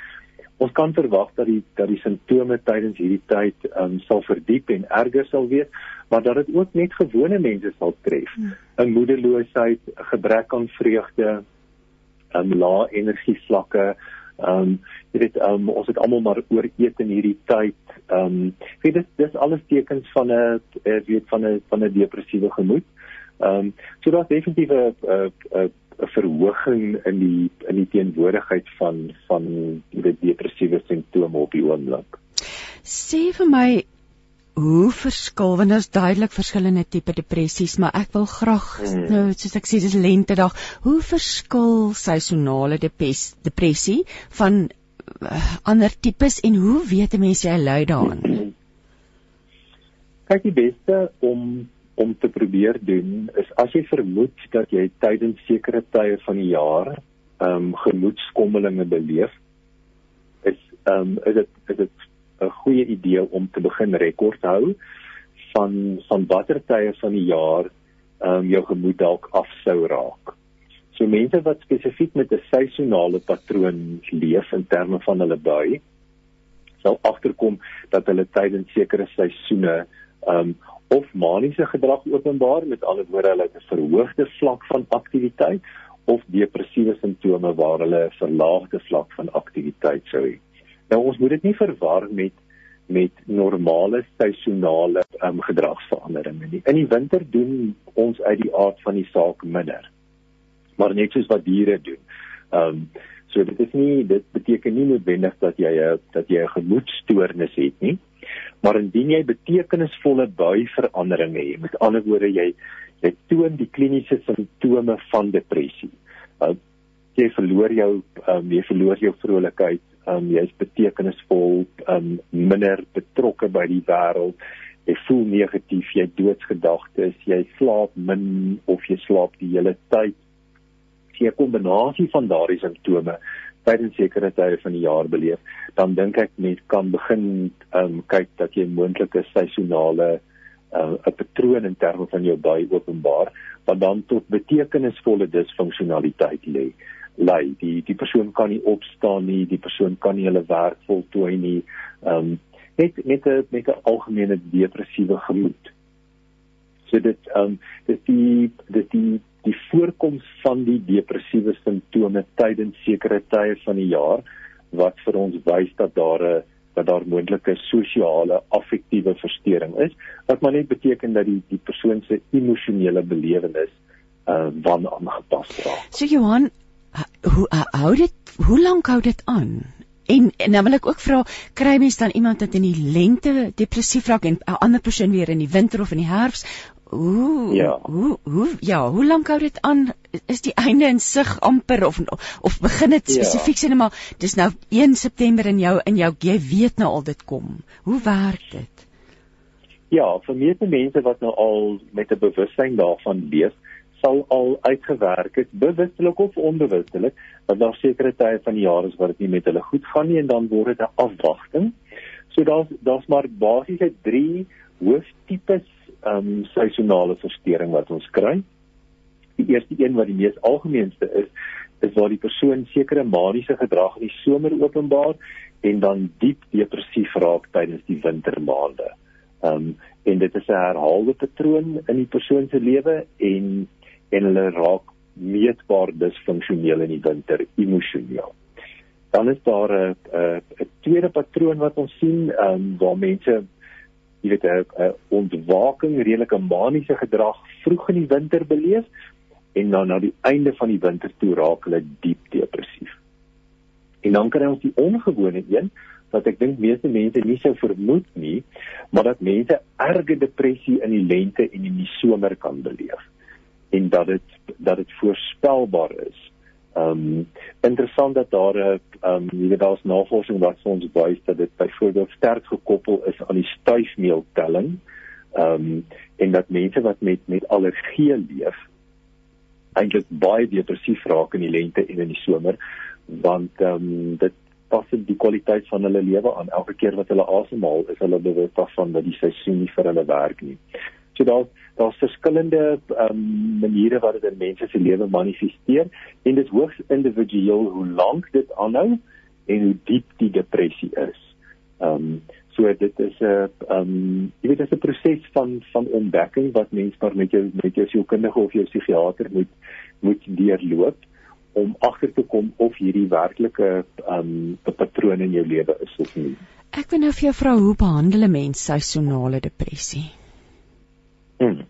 Ons kan verwag dat die dat die simptome tydens hierdie tyd um, sal verdiep en erger sal wees, maar dat dit ook net gewone mense sal tref. 'n hmm. Moedeloosheid, gebrek aan vreugde, 'n um, lae energievlakke, ehm um, jy weet um, ons het almal maar ooreet in hierdie tyd. Ehm um, weet dis dis alles tekens van 'n weet van 'n van 'n depressiewe gemoed. Ehm um, so daar's definitief 'n 'n 'n verhoging in die in die teenwoordigheid van van die depressiewe simptome op die oomblik. Sê vir my hoe verskil want daar's duidelik verskillende tipe depressies, maar ek wil graag hmm. nou soos ek sê dis lente dag, hoe verskil seisonale depressie van uh, ander tipes en hoe weet 'n mens jy ly daaraan? Kyk die beste om om te probeer doen is as jy vermoed dat jy tydens sekere tye van die jaar ehm um, gemoedskommelinge beleef is ehm um, is dit is dit 'n goeie idee om te begin rekord hou van van watter tye van die jaar ehm um, jou gemoed dalk af sou raak. So mense wat spesifiek met 'n seisonale patroon leef in terme van hulle bui sal agterkom dat hulle tydens sekere seisoene ehm um, of maniese gedrag openbaar met ander woorde hulle het 'n verhoogde vlak van aktiwiteit of depressiewe simptome waar hulle 'n verlaagde vlak van aktiwiteit sou hê. Nou ons moet dit nie verwar met met normale seisonale um, gedragsveranderinge nie. In die winter doen ons uit die aard van die saak minder. Maar net soos wat diere doen. Ehm um, so dit is nie dit beteken nie noodwendig dat jy 'n dat jy 'n gemoedstoornis het nie maar indien jy betekenisvolle buiveranderinge het met ander woorde jy jy toon die kliniese simptome van depressie uh, jy verloor jou um, jy verloor jou vrolikheid um, jy's betekenisvol, um, minder betrokke by die wêreld. Jy voel negatief, jy doodsgedagtes, jy slaap min of jy slaap die hele tyd. Jy 'n kombinasie van daardie simptome tydens sekere tye van die jaar beleef, dan dink ek mens kan begin um, kyk dat jy moontlike seisonale uh, 'n patroon in terme van jou by openbaar wat dan tot betekenisvolle disfunksionaliteit lê. Lei die die persoon kan nie opstaan nie die persoon kan nie hulle werk voltooi nie um, net met 'n met 'n algemene depressiewe gemoed. So dit um dis die dis die die voorkoms van die depressiewe simptome tydens sekere tye van die jaar wat vir ons wys dat daar 'n dat daar moontlike sosiale affektiewe verstoring is wat maar net beteken dat die die persoon se emosionele belewenis uh wan aangepas raak. So Johan, hoe hou dit hoe lank hou dit aan? En en dan wil ek ook vra, kry mens dan iemand wat in die lente depressief raak en 'n ander persoon weer in die winter of in die herfs? Ooh, ja. Hoe hoe ja, hoe lank hou dit aan? Is die einde in sig amper of of begin dit spesifiek ja. sê net maar dis nou 1 September in jou in jou jy weet nou al dit kom. Hoe werk dit? Ja, vir meeste mense wat nou al met 'n bewustheid daarvan leef, sal al uitgewerk het bewustelik of onbewustelik dat daar sekere tye van die jaar is wat dit nie met hulle goed gaan nie en dan word dit 'n afwagting. So daar's daar's maar basiese 3 hooftipes ehm um, seisonale verstoring wat ons kry. Die eerste een wat die mees algemeenste is, is waar die persoon sekere maniese gedrag in die somer openbaar en dan diep depressief raak tydens die wintermaande. Ehm um, en dit is 'n herhaalde patroon in die persoon se lewe en en hulle raak meetbaar disfunksioneel in die winter emosioneel. Dan is daar 'n 'n tweede patroon wat ons sien, ehm um, waar mense jy weet 'n ontwaking, redelike maniese gedrag vroeg in die winter beleef en dan na die einde van die winter toe raak hulle diep depressief. En dan kry ons die ongewone een wat ek dink meeste mense nie sou vermoed nie, maar dat mense erge depressie in die lente en in die somer kan beleef en dat dit dat dit voorspelbaar is. Ehm um, interessant dat daar 'n ehm um, jy weet daar's navorsing wat ons wys dat dit byvoorbeeld sterk gekoppel is aan die stuifmeeltelling. Ehm um, en dat mense wat met met allergie leef eintlik baie depressief raak in die lente en in die somer want ehm um, dit pas die kwaliteit van hulle lewe aan elke keer wat hulle asemhaal is hulle bewus daarvan dat die seisoen nie vir hulle werk nie. So daar's daar's verskillende um, maniere wat dit in mense se lewe manifesteer en dit is hoogs individueel hoe lank dit aanhou en hoe diep die depressie is. Ehm um, so dit is 'n ehm um, jy weet dit is 'n proses van van ontdekking wat mens maar met jou met jou sielkundige of jou psigiater moet moet deurloop om agter te kom of hierdie werklike ehm um, patroon in jou lewe is of nie. Ek wil nou vir jou vra hoe behandel 'n mens seisonale depressie? Hmm.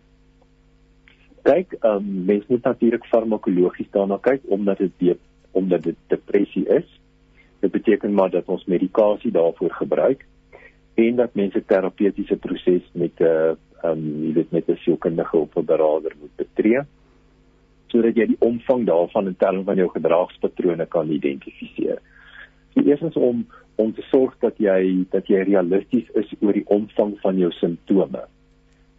Kyk, ehm um, mens moet natuurlik farmakologies daarna kyk omdat dit omdat dit depressie is. Dit beteken maar dat ons medikasie daarvoor gebruik en dat mense terapeutiese proses met 'n uh, ehm um, jy weet met 'n sielkundige of 'n beraader moet betree sodat jy die omvang daarvan in terme van jou gedragspatrone kan identifiseer. Die eerste is om om te sorg dat jy dat jy realisties is oor die omvang van jou simptome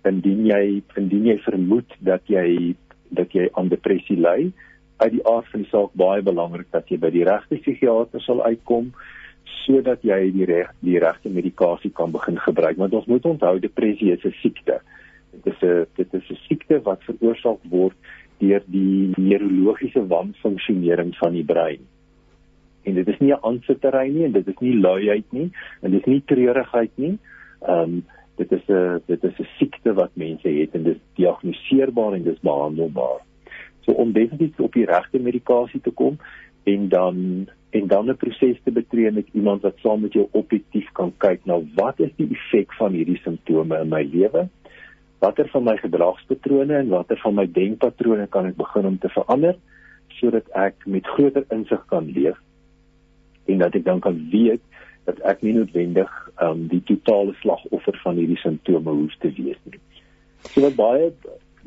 indien jy indien jy vermoed dat jy dat jy aan depressie ly uit die aard van die saak baie belangrik dat jy by die regte psigiatër sal uitkom sodat jy die reg die regte medikasie kan begin gebruik. Want ons moet onthou depressie is 'n siekte. Dit is 'n dit is 'n siekte wat veroorsaak word deur die neurologiese wanfunksionering van die brein. En dit is nie 'n aansittery nie en dit is nie luiheid nie en dit is nie treurigheid nie. Ehm um, dit is 'n dit is 'n siekte wat mense het en dit is diagnoseerbaar en dit is behandelbaar. So om definitief op die regte medikasie te kom en dan en dan 'n proses te betree met iemand wat saam met jou objektief kan kyk na wat is die effek van hierdie simptome in my lewe? Watter van my gedragspatrone en watter van my denkpatrone kan ek begin om te verander sodat ek met groter insig kan leef en dat ek dan kan weet dat ek nie noodwendig um, die totale slagoffer van hierdie simptome hoef te wees nie. So wat baie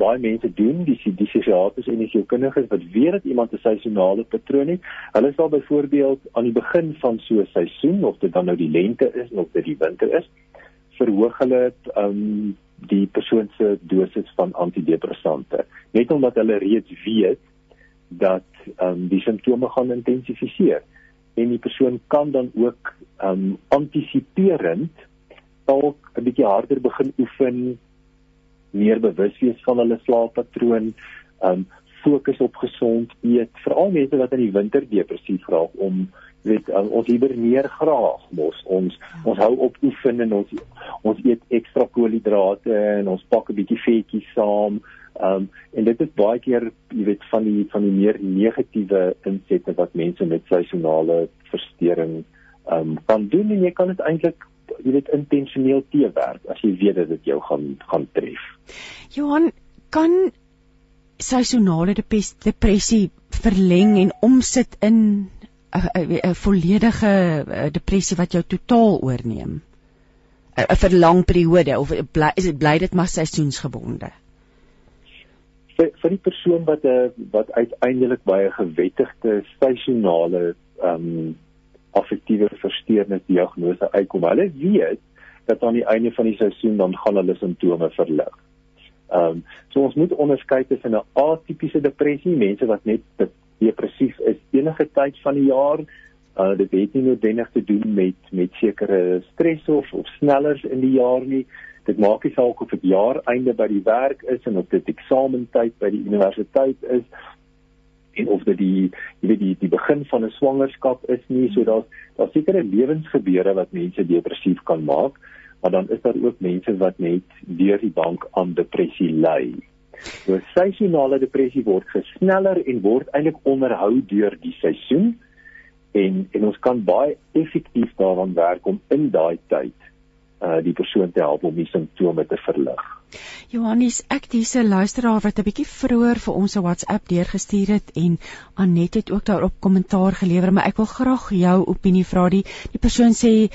baie mense doen, die die psigiaters en die sielkundiges wat weet dat iemand 'n seisonale patroon het, hulle sal byvoorbeeld aan die begin van so 'n seisoen of dit dan nou die lente is of dit die winter is, verhoog hulle um die persoon se dosis van antidepressante, net omdat hulle reeds weet dat um die simptome gaan intensifiseer en die persoon kan dan ook um antisiperend dalk 'n bietjie harder begin oefen meer bewus wees van hulle slaappatroon, um fokus op gesond eet, veral mense wat in die winter depressief raak om weet um, ons hiberneer graag mos ons ons hou op oefen en ons ons eet ekstra koolhidrate en ons pak 'n bietjie vetjies saam. Um en dit is baie keer jy weet van die van die meer negatiewe insette wat mense met seisonale verstoring um kan doen en jy kan dit eintlik jy weet intentioneel teewerk as jy weet dat dit jou gaan gaan tref. Johan, kan seisonale depressie verleng en omsit in 'n volledige depressie wat jou totaal oorneem? 'n vir lang periode of bly is dit bly dit maar seisoensgebonde? Vir vir die persoon wat 'n wat uiteindelik baie gewettigde seisonale ehm um, affektiewe versteurnis diagnose uitkom. Hulle weet dat aan die einde van die seisoen dan gaan hulle simptome verlig. Ehm um, so ons moet onderskei tussen 'n atipiese depressie, mense wat net depressief is enige tyd van die jaar. Uh dit het nie noodwendig te doen met met sekere stres of of snellers in die jaar nie. Dit maak nie saak of dit jaar einde by die werk is en of dit eksamentyd by die universiteit is en of dit die jy weet die die begin van 'n swangerskap is nie so daar's daar sekere lewensgebeure wat mense depressief kan maak maar dan is daar ook mense wat net deur die bank aan depressie ly. So seisonale depressie word gesneller en word eintlik onderhou deur die seisoen en en ons kan baie effektief daaraan werk om in daai tyd uh die persoon te help om die simptome te verlig. Johannes, ek dis 'n luisteraar wat 'n bietjie vroeër vir ons 'n WhatsApp deurgestuur het en Anet het ook daarop kommentaar gelewer, maar ek wil graag jou opinie vra. Die die persoon sê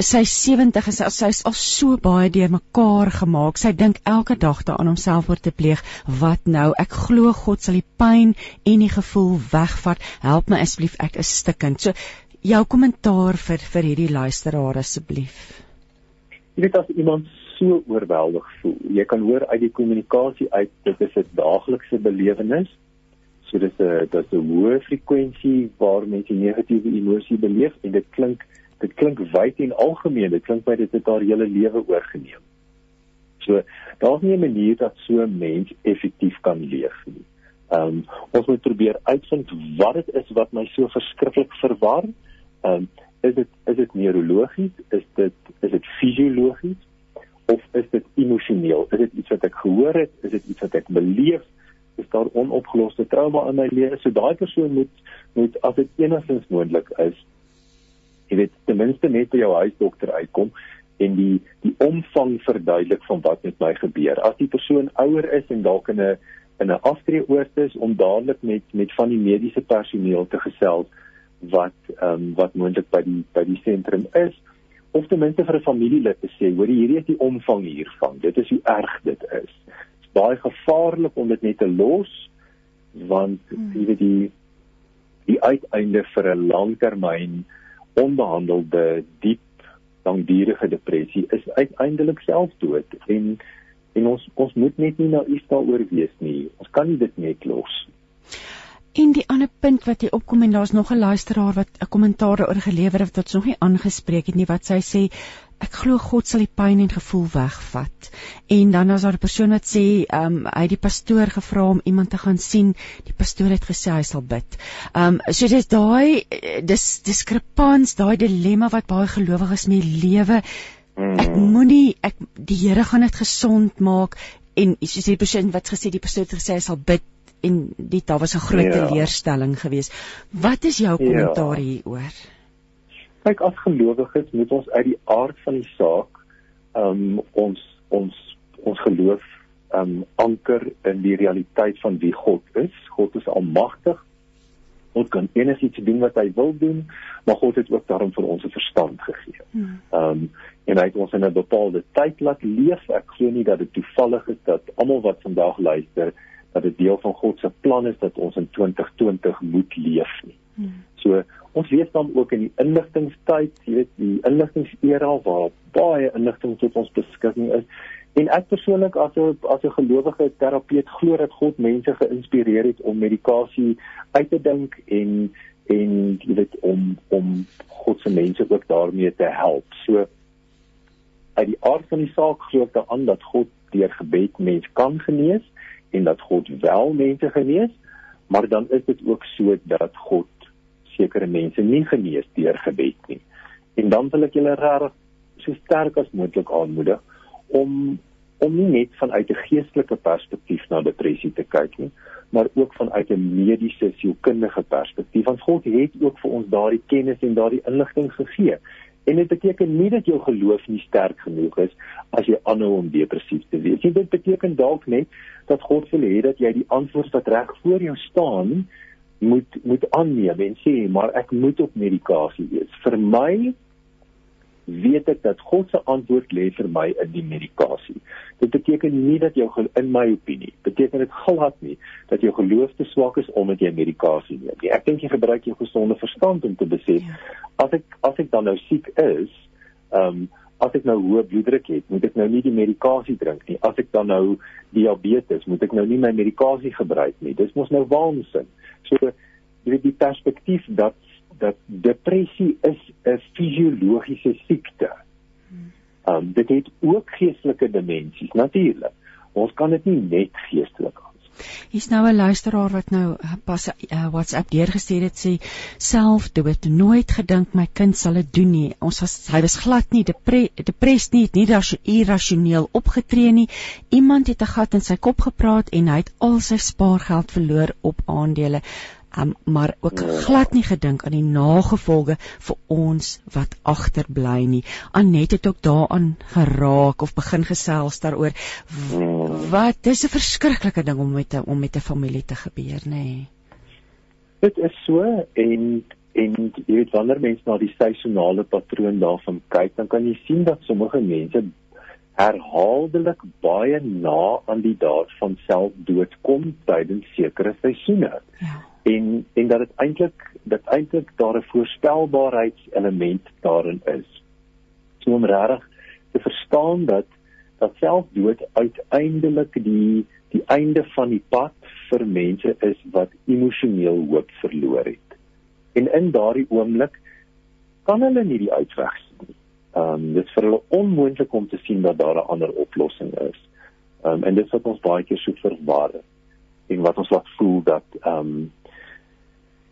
sy 70 en sy sy's al so baie deurmekaar gemaak. Sy dink elke dag daaraan om selfmoord te pleeg. Wat nou? Ek glo God sal die pyn en die gevoel wegvat. Help my asseblief, ek is stikkend. So jou kommentaar vir vir hierdie luisteraar asseblief. Jy weet as iemand so oorweldig voel. Jy kan hoor uit die kommunikasie uit dit is 'n daaglikse belewenis. So dis 'n dis 'n hoë frekwensie waar mense negatiewe emosie beleef en dit klink dit klink wyd en algemeen. Dit klink by dit het haar hele lewe oorgeneem. So daar's nie 'n manier dat so 'n mens effektief kan leef nie. Ehm um, ons moet probeer uitvind wat dit is wat my so verskriklik verwar. Ehm um, is dit is dit neurologies? Is dit is dit fisiologies? of is dit emosioneel? Is dit iets wat ek gehoor het? Is dit iets wat ek beleef? Is daar onopgeloste trauma in my lewe? So daai persoon moet moet as dit enigstens moontlik is, jy weet, ten minste net by jou huisdokter uitkom en die die omvang verduidelik van wat met my gebeur. As die persoon ouer is en dalk in 'n in 'n aftreeoort is om dadelik met met van die mediese personeel te gesels wat ehm um, wat moontlik by die by die sentrum is of ten minste vir 'n familielid te sê, hoor hierdie is die omvang hiervan. Dit is hoe erg dit is. Dit is baie gevaarlik om dit net te los want hmm. jy weet die die uiteinde vir 'n langtermyn onbehandelde diep langdurige depressie is uiteindelik selfdood en en ons ons moet net nie naïef daaroor wees nie. Ons kan nie dit net los nie. En die ander punt wat jy opkom en daar's nog 'n luisteraar wat 'n kommentaar daaroor gelewer het wat ons nog nie aangespreek het nie wat sy sê ek glo God sal die pyn en gevoel wegvat. En dan as daar 'n persoon wat sê ehm um, hy het die pastoor gevra om iemand te gaan sien, die pastoor het gesê hy sal bid. Ehm um, so dis daai dis diskrepans, daai dilemma wat baie gelowiges mee lewe. Ek mm. moenie ek die Here gaan dit gesond maak en soos die persoon wat gesê die pastoor het gesê hy sal bid en dit daar was 'n groot ja. teleurstelling geweest. Wat is jou kommentaar ja. hieroor? Kyk as gelowiges moet ons uit die aard van die saak um ons ons ons geloof um anker in die realiteit van wie God is. God is almagtig. God kan enigiets doen wat hy wil doen, maar God het ook daarom vir ons 'n verstand gegee. Hmm. Um, en hy het ons in 'n bepaalde tyd laat leef. Ek glo nie dat dit toevallig is dat almal wat vandag luister dat dit deel van God se plan is dat ons in 2020 moet leef nie. Hmm. So ons leef dan ook in die inligtingstyd, jy weet, die inligtingsera waar baie inligting tot ons beskikking is. En ek persoonlik as 'n as 'n gelowige terapeut glo dat God mense geïnspireer het om medikasie uit te dink en en jy weet om om God se mense ook daarmee te help. So uit die aard van die saak glo ek daaraan dat God deur gebed mense kan genees en dat God wel mense genees, maar dan is dit ook so dat God sekere mense nie genees deur gebed nie. En dan wil ek julle regtig so sterk as moontlik aanmoedig om om nie net vanuit 'n geestelike perspektief na depressie te kyk nie, maar ook vanuit 'n mediese sielkundige perspektief. Want God het ook vir ons daardie kennis en daardie inligting gegee. En dit beteken nie dat jou geloof nie sterk genoeg is as jy aanhou om depressief te wees. Dit beteken dalk net dat God wil hê dat jy die antwoord wat reg voor jou staan moet moet aanneem en sê maar ek moet op medikasie wees. Vir my weet ek dat God se antwoord lê vir my in die medikasie. Dit beteken nie dat jou in my opinie, beteken dit glad nie dat jou geloof te swak is omdat jy medikasie neem nie. Ek dink jy gebruik jou gesonde verstand om te besef ja. as ek as ek dan nou siek is, ehm um, as ek nou hoë bloeddruk het, moet ek nou nie die medikasie drink nie. As ek dan nou diabetes, moet ek nou nie my medikasie gebruik nie. Dis mos nou waansin. So jy weet die perspektief dat dat depressie is 'n fisiologiese siekte. Um dit het ook geestelike dimensies natuurlik. Ons kan dit nie net geestelik Hier's nou 'n luisteraar wat nou uh, pas 'n uh, WhatsApp deurgestuur het sê selfdood nooit gedink my kind sal dit doen nie. Ons was hy was glad nie depressed nie, het nie irrasioneel opgetree nie. Iemand het 'n gat in sy kop gepraat en hy het al sy spaargeld verloor op aandele um, maar ook glad nie gedink aan die nagevolge vir ons wat agterbly nie. Anet het ook daaraan geraak of begin gesels daaroor. Wat dis 'n verskriklike ding om met 'n om met 'n familie te gebeur, nê? Nee. Dit is so en en jy weet wanneer mense na die seisonale patroon daarvan kyk, dan kan jy sien dat sommige mense herhaaldelik baie na aan die daad van selfdood kom tydens sekere seisoene. Ja en en dat dit eintlik dat eintlik daar 'n voorspelbaarheidselement daarin is. So om regtig te verstaan dat dat selfdood uiteindelik die die einde van die pad vir mense is wat emosioneel hoop verloor het. En in daardie oomblik kan hulle nie die uitweg sien nie. Ehm um, dit is vir hulle onmoontlik om te sien dat daar 'n ander oplossing is. Ehm um, en dit wat ons baie keer so verwar en wat ons laat voel dat ehm um,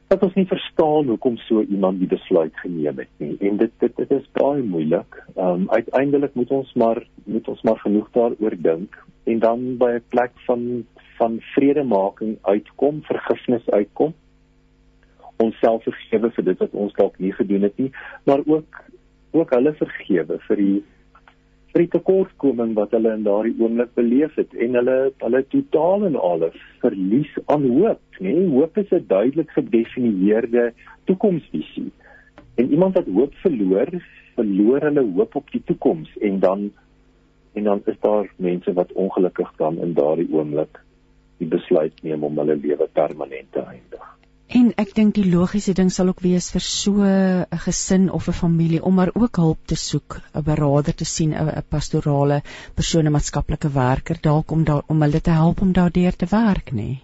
dat ons nie verstaan hoekom so iemand die besluit geneem het nie en dit dit dit is baie moeilik. Ehm um, uiteindelik moet ons maar moet ons maar genoeg daaroor dink en dan by 'n plek van van vredemaking uitkom, vergifnis uitkom. Ons self vergewe vir dit wat ons dalk nie gedoen het nie, maar ook ook hulle vergewe vir die vir die tekortkoming wat hulle in daardie oomblik beleef het en hulle hulle totaal en alles verlies aan hoop, nê? Nee, hoop is 'n duidelik gedefinieerde toekomsvisie. En iemand wat hoop verloor, verloor hulle hoop op die toekoms en dan en dan is daar mense wat ongelukkig dan in daardie oomblik die besluit neem om hulle lewe permanent te eindig. En ek dink die logiese ding sal ook wees vir so 'n gesin of 'n familie om maar ook hulp te soek, 'n beraader te sien, 'n pastorale persoon, 'n maatskaplike werker dalk om daar om hulle te help om daardeur te werk, nê.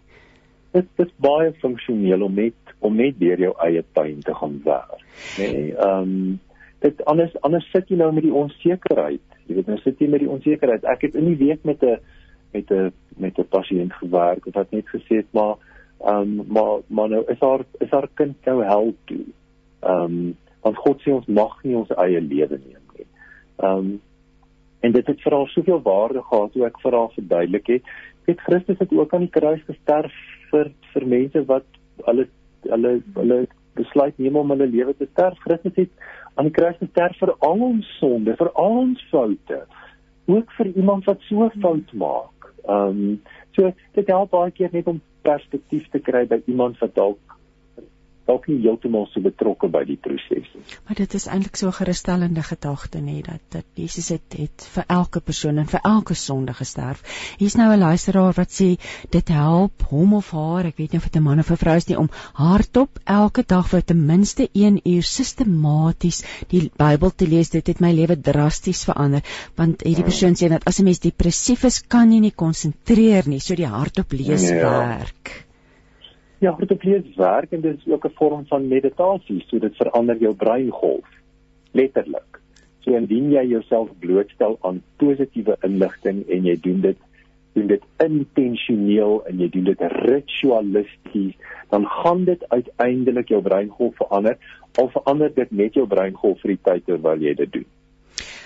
Dit is baie funksioneel om net om net deur jou eie pyn te gaan werk, nê. Ehm um, dit anders anders sit jy nou met die onsekerheid. Jy weet nou sit jy met die onsekerheid. Ek het in die week met 'n met 'n met 'n pasiënt gewerk wat net gesê het maar Ehm um, maar maar nou is haar is haar kind nou hel toe. Ehm um, want God sê ons mag nie ons eie lewe neem nie. Ehm um, en dit het vir haar soveel waarde gehad hoe ek vir haar verduidelik het. Het Christus het ook aan die kruis gesterf vir vir mense wat hulle hulle hulle besluit neem om hulle lewe te sterf. Christus het aan die kruis gesterf vir al ons sonde, vir al ons foute. Ook vir iemand wat so fout maak. Ehm um, so dit help baie keer net om perspektief te kry by iemand wat dalk dalk nie heeltemal so betrokke by die proses nie. Maar dit is eintlik so 'n gerusstellende gedagte nê dat dat Jesus het het vir elke persoon en vir elke sonde gesterf. Hier's nou 'n luisteraar wat sê dit help hom of haar, ek weet nie of dit 'n man of 'n vrou is nie, om hardop elke dag vir ten minste 1 uur sistematies die Bybel te lees. Dit het my lewe drasties verander want hierdie persoon sê dat as 'n mens depressief is, kan jy nie konsentreer nie, so die hardop lees ja. werk. Ja, hardop lees werk en dit is ook 'n vorm van meditasie, so dit verander jou breingolf letterlik. So indien jy jouself blootstel aan positiewe inligting en jy doen dit doen dit intentioneel en jy doen dit ritualisties, dan gaan dit uiteindelik jou breingolf verander. Al verander dit net jou breingolf vir die tyd terwyl jy dit doen.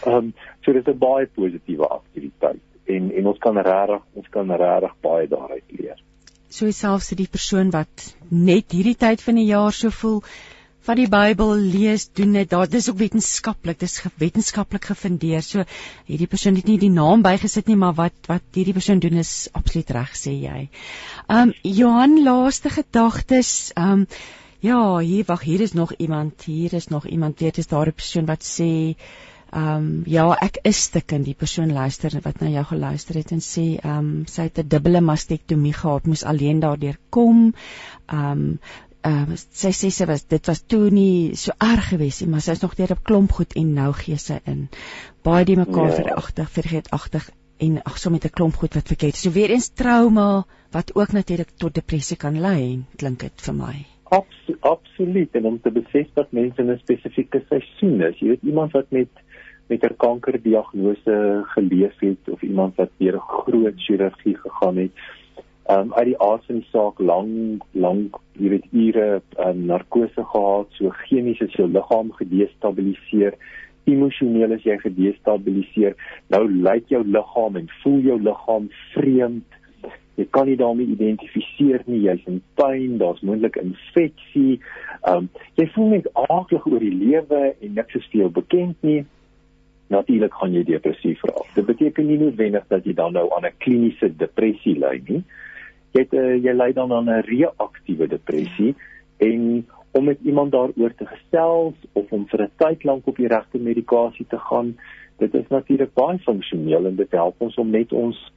Ehm um, so dit is 'n baie positiewe aktiwiteit en en ons kan regtig ons kan regtig baie daaruit leer. So selfs die persoon wat net hierdie tyd van die jaar so voel van die Bybel lees doen dit daar. Dis ook wetenskaplik dis wetenskaplik gefundeer. So hierdie persoon het nie die naam bygesit nie maar wat wat hierdie persoon doen is absoluut reg sê jy. Um, Johan laaste gedagtes. Um, ja hier wag hier is nog iemand hier is nog iemand. Weet is daar 'n persoon wat sê Ehm um, ja, ek is stikkend die persoon luister wat na jou geluister het en sê ehm um, sy het 'n dubbele mastektomie gehad, moes alleen daardeur kom. Ehm um, ehm uh, sy sê sy was dit was toe nie so erg gewees nie, maar sy is nog deur 'n klomp goed en nou gee sy in. Baie die mekaar ja. veragtig, vergeetagtig en ag so met 'n klomp goed wat verkeerd. So weer eens trauma wat ook natuurlik tot depressie kan lei, klink dit vir my. Abs absoluut en om te besef dat mense in 'n spesifieke seisoen is. Jy weet iemand wat met met 'n kankerdiagnose geleef het of iemand wat deur 'n groot chirurgie gegaan het. Um uit die die saak lank lank weet ure um, narkose gehad, so chemies is jou liggaam gedestabiliseer, emosioneel is jy gedestabiliseer. Nou lyk jou liggaam en voel jou liggaam vreemd. Jy kan nie daarmee identifiseer nie, jy's in pyn, daar's moontlik infeksie. Um jy voel net aaklig oor die lewe en niks is vir jou bekend nie natuurlik gaan jy depressief raak. Dit beteken nie noodwendig dat jy dan nou aan 'n kliniese depressie ly nie. Jy het, uh, jy ly dan aan 'n reaktiewe depressie en om met iemand daaroor te gesels of om vir 'n tyd lank op die regte medikasie te gaan, dit is natuurlik baie funksioneel en dit help ons om net ons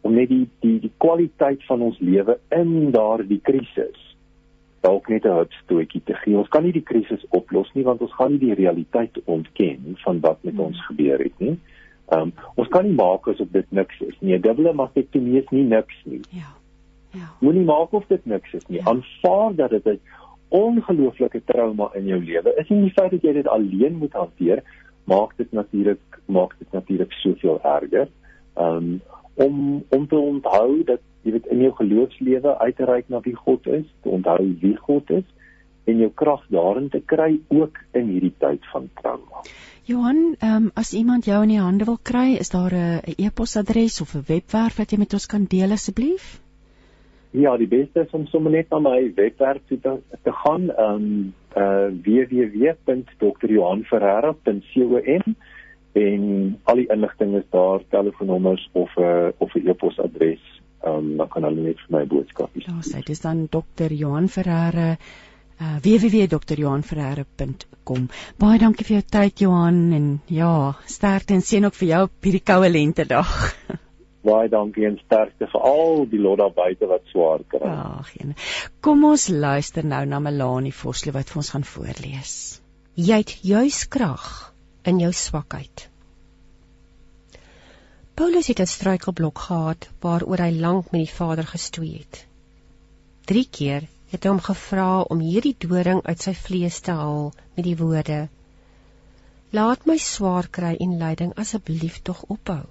om net die die die kwaliteit van ons lewe in daardie krisis dalk net 'n hupstootjie te gee. Ons kan nie die krisis oplos nie want ons gaan nie die realiteit ontken van wat met ons gebeur het nie. Ehm um, ons kan nie maak asof dit niks is nie. 'n Dubbele mastektomie is nie niks nie. Ja. Ja. Moenie maak of dit niks is nie. Ja. Aanvaar dat dit 'n ongelooflike trauma in jou lewe is. Nie die feit dat jy dit alleen moet hanteer maak dit natuurlik maak dit natuurlik soveel erger. Ehm um, om om te onthou dat jy weet in jou geloofslewe uitreik na wie God is, te onthou wie God is en jou krag daarin te kry ook in hierdie tyd van trauma. Johan, ehm um, as iemand jou in die hande wil kry, is daar 'n e-posadres of 'n webwerf wat jy met ons kan deel asseblief? Ja, die beste is om sommer net na my webwerf te, te gaan, ehm um, uh www.drjohanferreira.com en al die inligting is daar, telefoonnommers of 'n uh, of 'n e-posadres um, dan kan hulle net vir my boodskap stuur. Ja, sy dis dan Dr. Johan Ferreira uh www.drjohanferreira.com. Baie dankie vir jou tyd Johan en ja, sterkte en seën ook vir jou op hierdie koue lente dag. Baie dankie en sterkte vir al die lot daar buite wat swaar kry. Ag, geen. Kom ons luister nou na Melanie Vosloo wat vir ons gaan voorlees. Jy het juis krag in jou swakheid. Paulus het 'n struikelblok gehad waaroor hy lank met die Vader gestoei het. 3 keer het hy hom gevra om hierdie doring uit sy vlees te haal met die woorde: Laat my swaar kry en lyding asseblief tog ophou.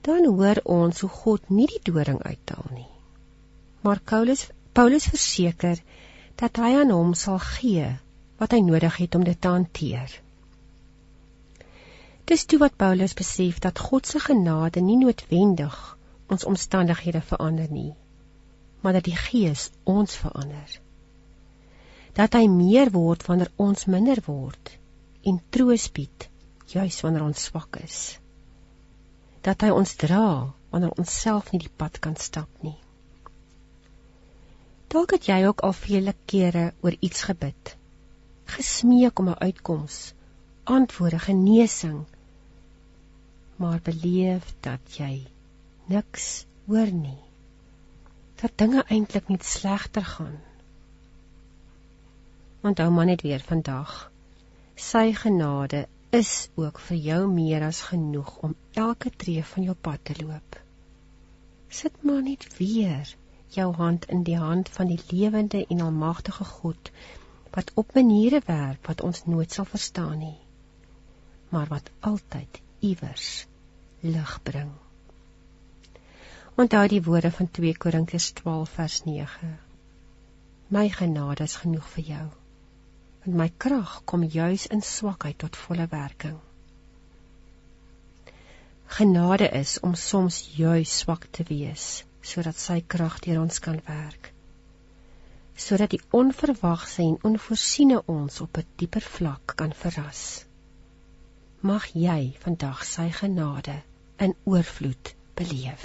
Dan hoor ons hoe God nie die doring uithaal nie. Maar Paulus Paulus verseker dat hy aan hom sal gee wat hy nodig het om dit te hanteer. Dis toe wat Paulus besef dat God se genade nie noodwendig ons omstandighede verander nie, maar dat die Gees ons verander. Dat hy meer word wanneer ons minder word en troos bied juis wanneer ons swak is. Dat hy ons dra wanneer ons self nie die pad kan stap nie. Dalk het jy ook al vele kere oor iets gebid. Gesmeek om 'n uitkoms, antwoorde, genesing. Maar beleef dat jy niks hoor nie. Dat dinge eintlik net slegter gaan. Onthou maar net weer vandag. Sy genade is ook vir jou meer as genoeg om elke tree van jou pad te loop. Sit maar net weer jou hand in die hand van die lewende en almagtige God wat op maniere werk wat ons nooit sal verstaan nie, maar wat altyd iewers lig bring. Onthou die woorde van 2 Korintiërs 12 vers 9. My genade is genoeg vir jou want my krag kom juis in swakheid tot volle werking. Genade is om soms juis swak te wees sodat sy krag deur ons kan werk. Sodat die onverwagse en onvoorsiene ons op 'n dieper vlak kan verras. Mag jy vandag sy genade in oorvloed beleef.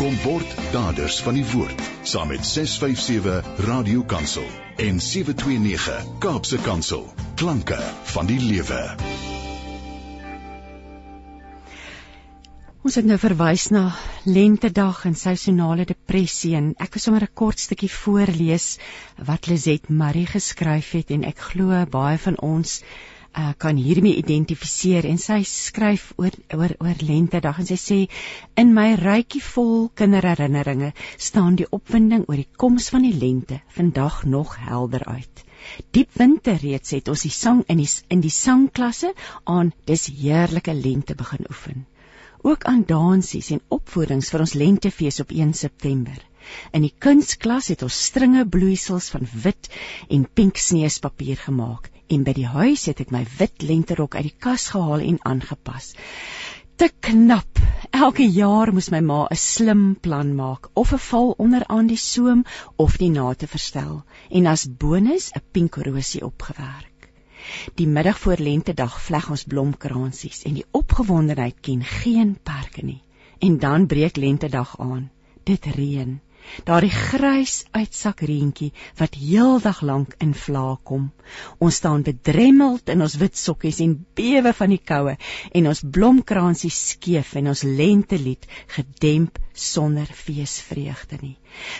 Kom word daders van die woord saam met 657 Radio Kansel en 729 Kaapse Kansel klanke van die lewe. Ons het nou verwys na lentedag en seisonale depressie en ek wil sommer 'n kort stukkie voorlees wat Lizet Marie geskryf het en ek glo baie van ons uh, kan hiermee identifiseer en sy skryf oor oor oor lentedag en sy sê in my rykie vol kinderherinneringe staan die opwinding oor die koms van die lente vandag nog helder uit. Diep winter reeds het ons die sang in die in die sangklasse aan dis heerlike lente begin oefen. Ook aan dansies en opvoerings vir ons lentefees op 1 September. In die kunsklas het ons stringe bloeisels van wit en pink sneespapier gemaak en by die huis het ek my wit lenterok uit die kas gehaal en aangepas. Te knap. Elke jaar moes my ma 'n slim plan maak of 'n val onder aan die soem of die nate verstel en as bonus 'n pink rosie opgewerk. Die middag voor lentedag vleg ons blomkransies en die opgewondenheid ken geen perke nie. En dan breek lentedag aan. Dit reën daardie grys uitsak reentjie wat heeldag lank in vlae kom. Ons staan bedremmeld in ons wit sokkies en bewe van die koue en ons blomkransie skeef en ons lentelied gedemp sonder feesvreugde nie.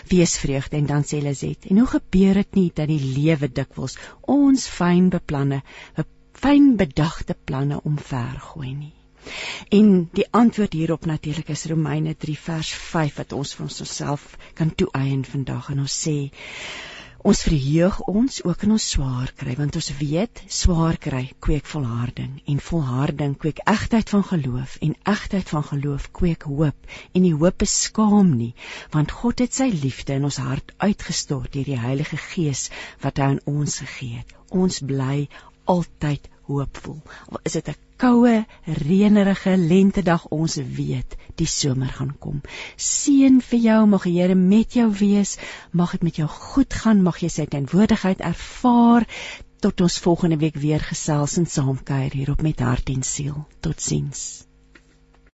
Feesvreugde en dan sê Lizet, en hoe gebeur dit nie dat die lewe dikwels ons fyn beplanne, fyn bedagte planne omvergooi nie? En die antwoord hierop natuurlik is Romeine 3 vers 5 wat ons vir onsself kan toeëien vandag en ons sê ons verheug ons ook in ons swaar kry want ons weet swaar kry kweek volharding. En volharding kweek egtheid van geloof. En egtheid van geloof kweek hoop. En die hoop is skaam nie want God het sy liefde in ons hart uitgestort deur die Heilige Gees wat hy aan ons gegee het. Ons bly altyd hoopvol. Al is dit 'n koue, reënerige lentedag, ons weet die somer gaan kom. Seën vir jou, mag die Here met jou wees, mag dit met jou goed gaan, mag jy sy teenwoordigheid ervaar tot ons volgende week weer gesels en saamkuier hier op met hart en siel. Totsiens.